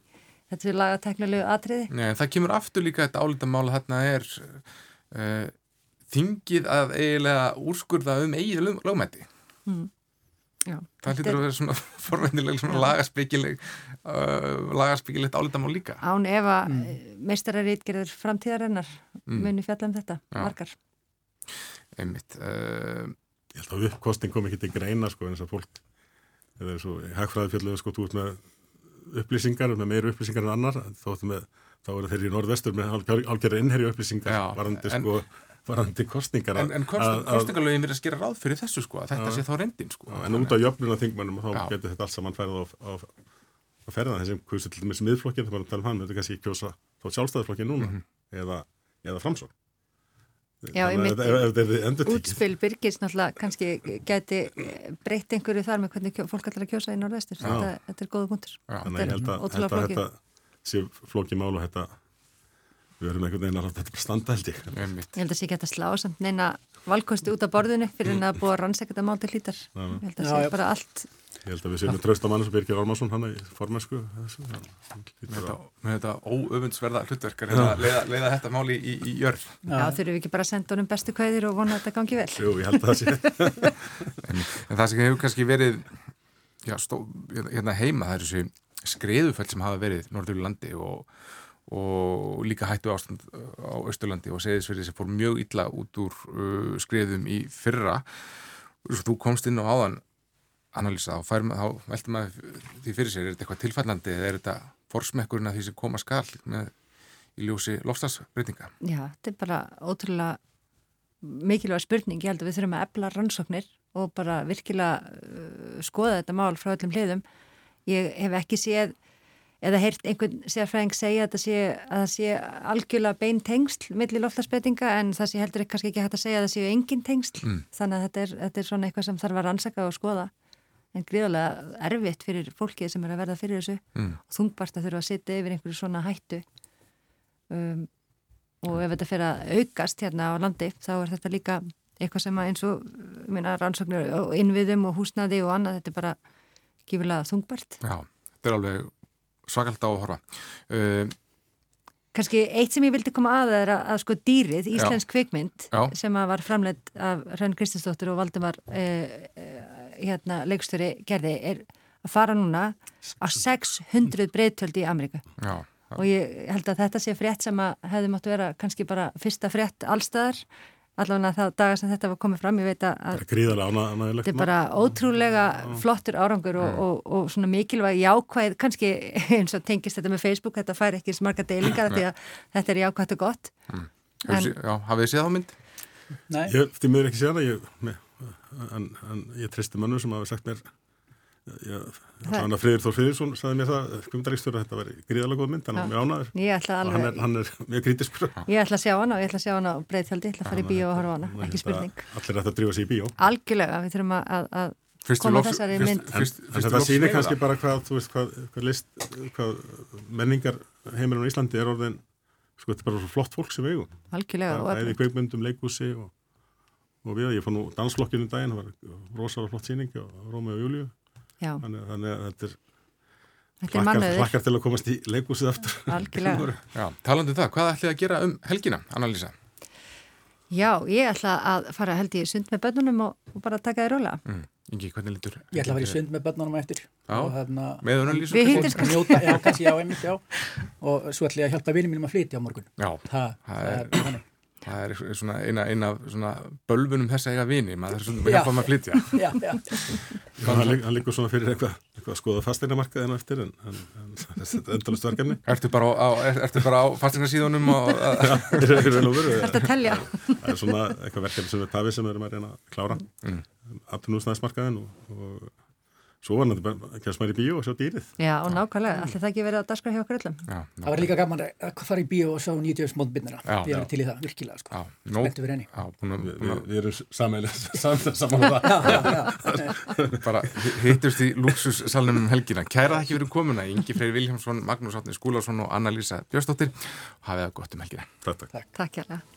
þetta lagateknilegu atriði. Nei, það kemur aftur líka þetta álitamála þarna er uh, þingið að eiginlega úrskurða um eigið lögmætti mm. Já, það lítur að vera svona [LAUGHS] forvendileg svona lagaspíkileg uh, lagaspíkilegt álitamál líka Án ef að mm. meistararítgerður framtíðarinnar mm. muni fjalla um þetta Já. margar Einmitt uh, Ég held að uppkosting kom ekki til greina sko en þess að fólk eða eins og hagfræði fjalluðu sko út með upplýsingar, með meir upplýsingar en annar þóttu með, þá eru þeir í norðvestur með algjörði innherju upplýsingar varandi sko varandi kostningar En, en kostningarlögin verður að skera ráð fyrir þessu sko að þetta ja. sé þá reyndin sko. Ja, En út á jöfnuna þingmannum þá getur þetta allt saman færið á, á, á ferðan þessum kursu til miðflokkin þegar maður tala um hann, þetta er kannski kjósa þá sjálfstæðarflokkin núna mm -hmm. eða, eða framsók Já, ég myndi útspil Birgis náttúrulega kannski geti breytt einhverju þar með hvernig fólk ætlar að kjósa í norðvestur. Þetta, þetta er góða punktur. Þannig að ég held að þetta sé flokki mál og þetta við verðum einhvern veginn að láta þetta bara standa held ég. Ég held að það sé geta slá samt neina valkosti út af borðinu fyrir en að búa að rannsækja þetta mál til hlítar. Ég held að það sé bara allt Ég held að við séum með tröstamann sem Birgir Ormarsson hann í formæsku með þetta óöfundsverða hlutverkar að leiða, leiða þetta máli í, í jörð. Já, þurfum við ekki bara að senda honum bestu kvæðir og vona að þetta gangi vel? Jú, ég held að það sé. [LAUGHS] En, en það sem hefur kannski verið já, stó, hérna heima það er þessi skriðuföld sem hafa verið Norður landi og og líka hættu ástand uh, á Östurlandi og segðisverði sem fór mjög illa út úr uh, skriðum í fyrra. Þú komst inn á áðan analýsa og þá veltum maður því fyrir sér, er þetta eitthvað tilfallandi eða er þetta forsmekkurinn að því sem koma skall með í ljósi lofstafsbreytinga? Já, þetta er bara ótrúlega mikilvæg spurning, ég held að við þurfum að efla rannsóknir og bara virkilega uh, skoða þetta mál frá öllum hliðum. Ég hef ekki séð eða heyrt einhvern sérfræðing segja að það sé, að það sé algjörlega bein tengsl millir loftasbreytinga en það sé heldur kannski ekki hægt að segja að það séu engin tengsl. Mm. þannig að þetta er, þetta er svona eitthvað sem þarf að rannsaka og skoða. En gríðarlega erfitt fyrir fólkið sem er að verða fyrir þessu. Mm. og þungbart að þurfa að sitja yfir einhverju svona hættu. Um, og ef þetta fyrir að aukast hérna á landi þá er þetta líka eitthvað sem eins og minna, rannsóknir og innviðum og húsnaði og annað þetta er bara gífilega þungbart Já, þetta er alveg svakalt á að horfa. Uh, Kanski eitt sem ég vildi koma að er að, að sko dýrið, Íslensk kvikmynd já. sem var framleitt af Rönn Kristinsdóttir og Valdemar eh, hérna, leikstöri gerði er að fara núna á 600 breytöldi í Amerika já, já. og ég held að þetta sé frétt sem að hefði mátt vera kannski bara fyrsta frétt allstaðar allavega það dagar sem þetta var komið fram ég veit að þetta er bara ótrúlega flottur árangur og, og, og svona mikilvæg jákvæð kannski eins og tengist þetta með Facebook þetta fær ekki smarga deilingar því að þetta er jákvæðt og gott. Mm. en, Já, hafið þið séð á mynd? Nei, Ég, því miður ekki séðan ég, með, en, en ég tristi mönnum sem hafa sagt mér ég, þannig að Friður Þór Friðursson sagði mér það, kvimdaríkstjóra, þetta var gríðalega góð mynd, hann er mjög ætla og hann er, hann er mjög kritiskur ég ætla að sjá hana og ég ætla að sjá hana á breyðtjaldi, ég ætla að fara í bíó og horfa á hana, að ekki spurning. Allir ætti að drífa sig í bíó. Algjörlega, við þurfum að, að, að koma þessari mynd. En, þetta sýnir kannski bara hvað, þú veist, hvað, hvað list, hvað menningar heimilin á Íslandi er orðin, sko, þetta er bara svo flott fólk sem og Það er í kveikmyndum, leikúsi og, og við, ég fann nú dansflokkinu daginn, það var rosalega flott síning á Rómi og Júliu, þannig, þannig að þetta er hlakkar, til að komast í leikúsið aftur. algjörlega. [LAUGHS] Já, talandi um það, hvað ætlið að gera um helgina, Anna-Lísa? Já, ég ætla að fara held ég sund með bönnunum og, og bara taka þér rólega. Mm. Ingi, hvernig lítur? ég ætla að vera í sund með börnunum eftir Já. og þarna Með Anna-Lísu? Við hittumst að njóta, já, kannski, já, einmitt, já og svo ætla ég að hjálpa vinið mínum að flytja á morgun Já, það, Það það er- er þannig það er svona eina, eina af svona bölvunum þess að eiga vini, maður er svona Já. að hjálpa maður að flytja. [LAUGHS] já, já, Já, hann, hann liggur svona fyrir eitthvað, eitthvað að skoða fasteinamarkaðina eftir en, en, en [LAUGHS] þetta er endalust verkefni. Ertu bara á, er, ertu bara á [LAUGHS] að, Það er er svona eitthvað verkefni sem við tafið sem við erum að reyna að klára. Mm. Aftunúsnæðismarkaðin og, og svo var náttúrulega kemst maður í bíó og sjá dýrið. Já, og nákvæmlega, allir það ekki verið að daskra hjá okkur öllum. já, það var líka gaman að fara í bíó og sjá 90 mótbyrnina Já, ég já. er til í það, virkilega sko. spenntu að, Við, búin við, að við erum sameilig saman á það. [LAUGHS] bara hittust í luxussalnum um helgina. Kæra það ekki verið komuna, Ingi Freyr Viljámsson, Magnús Átni Skúlason og Anna-Lísa Björnsdóttir. Hafið það gott um helgina. Takk, takk.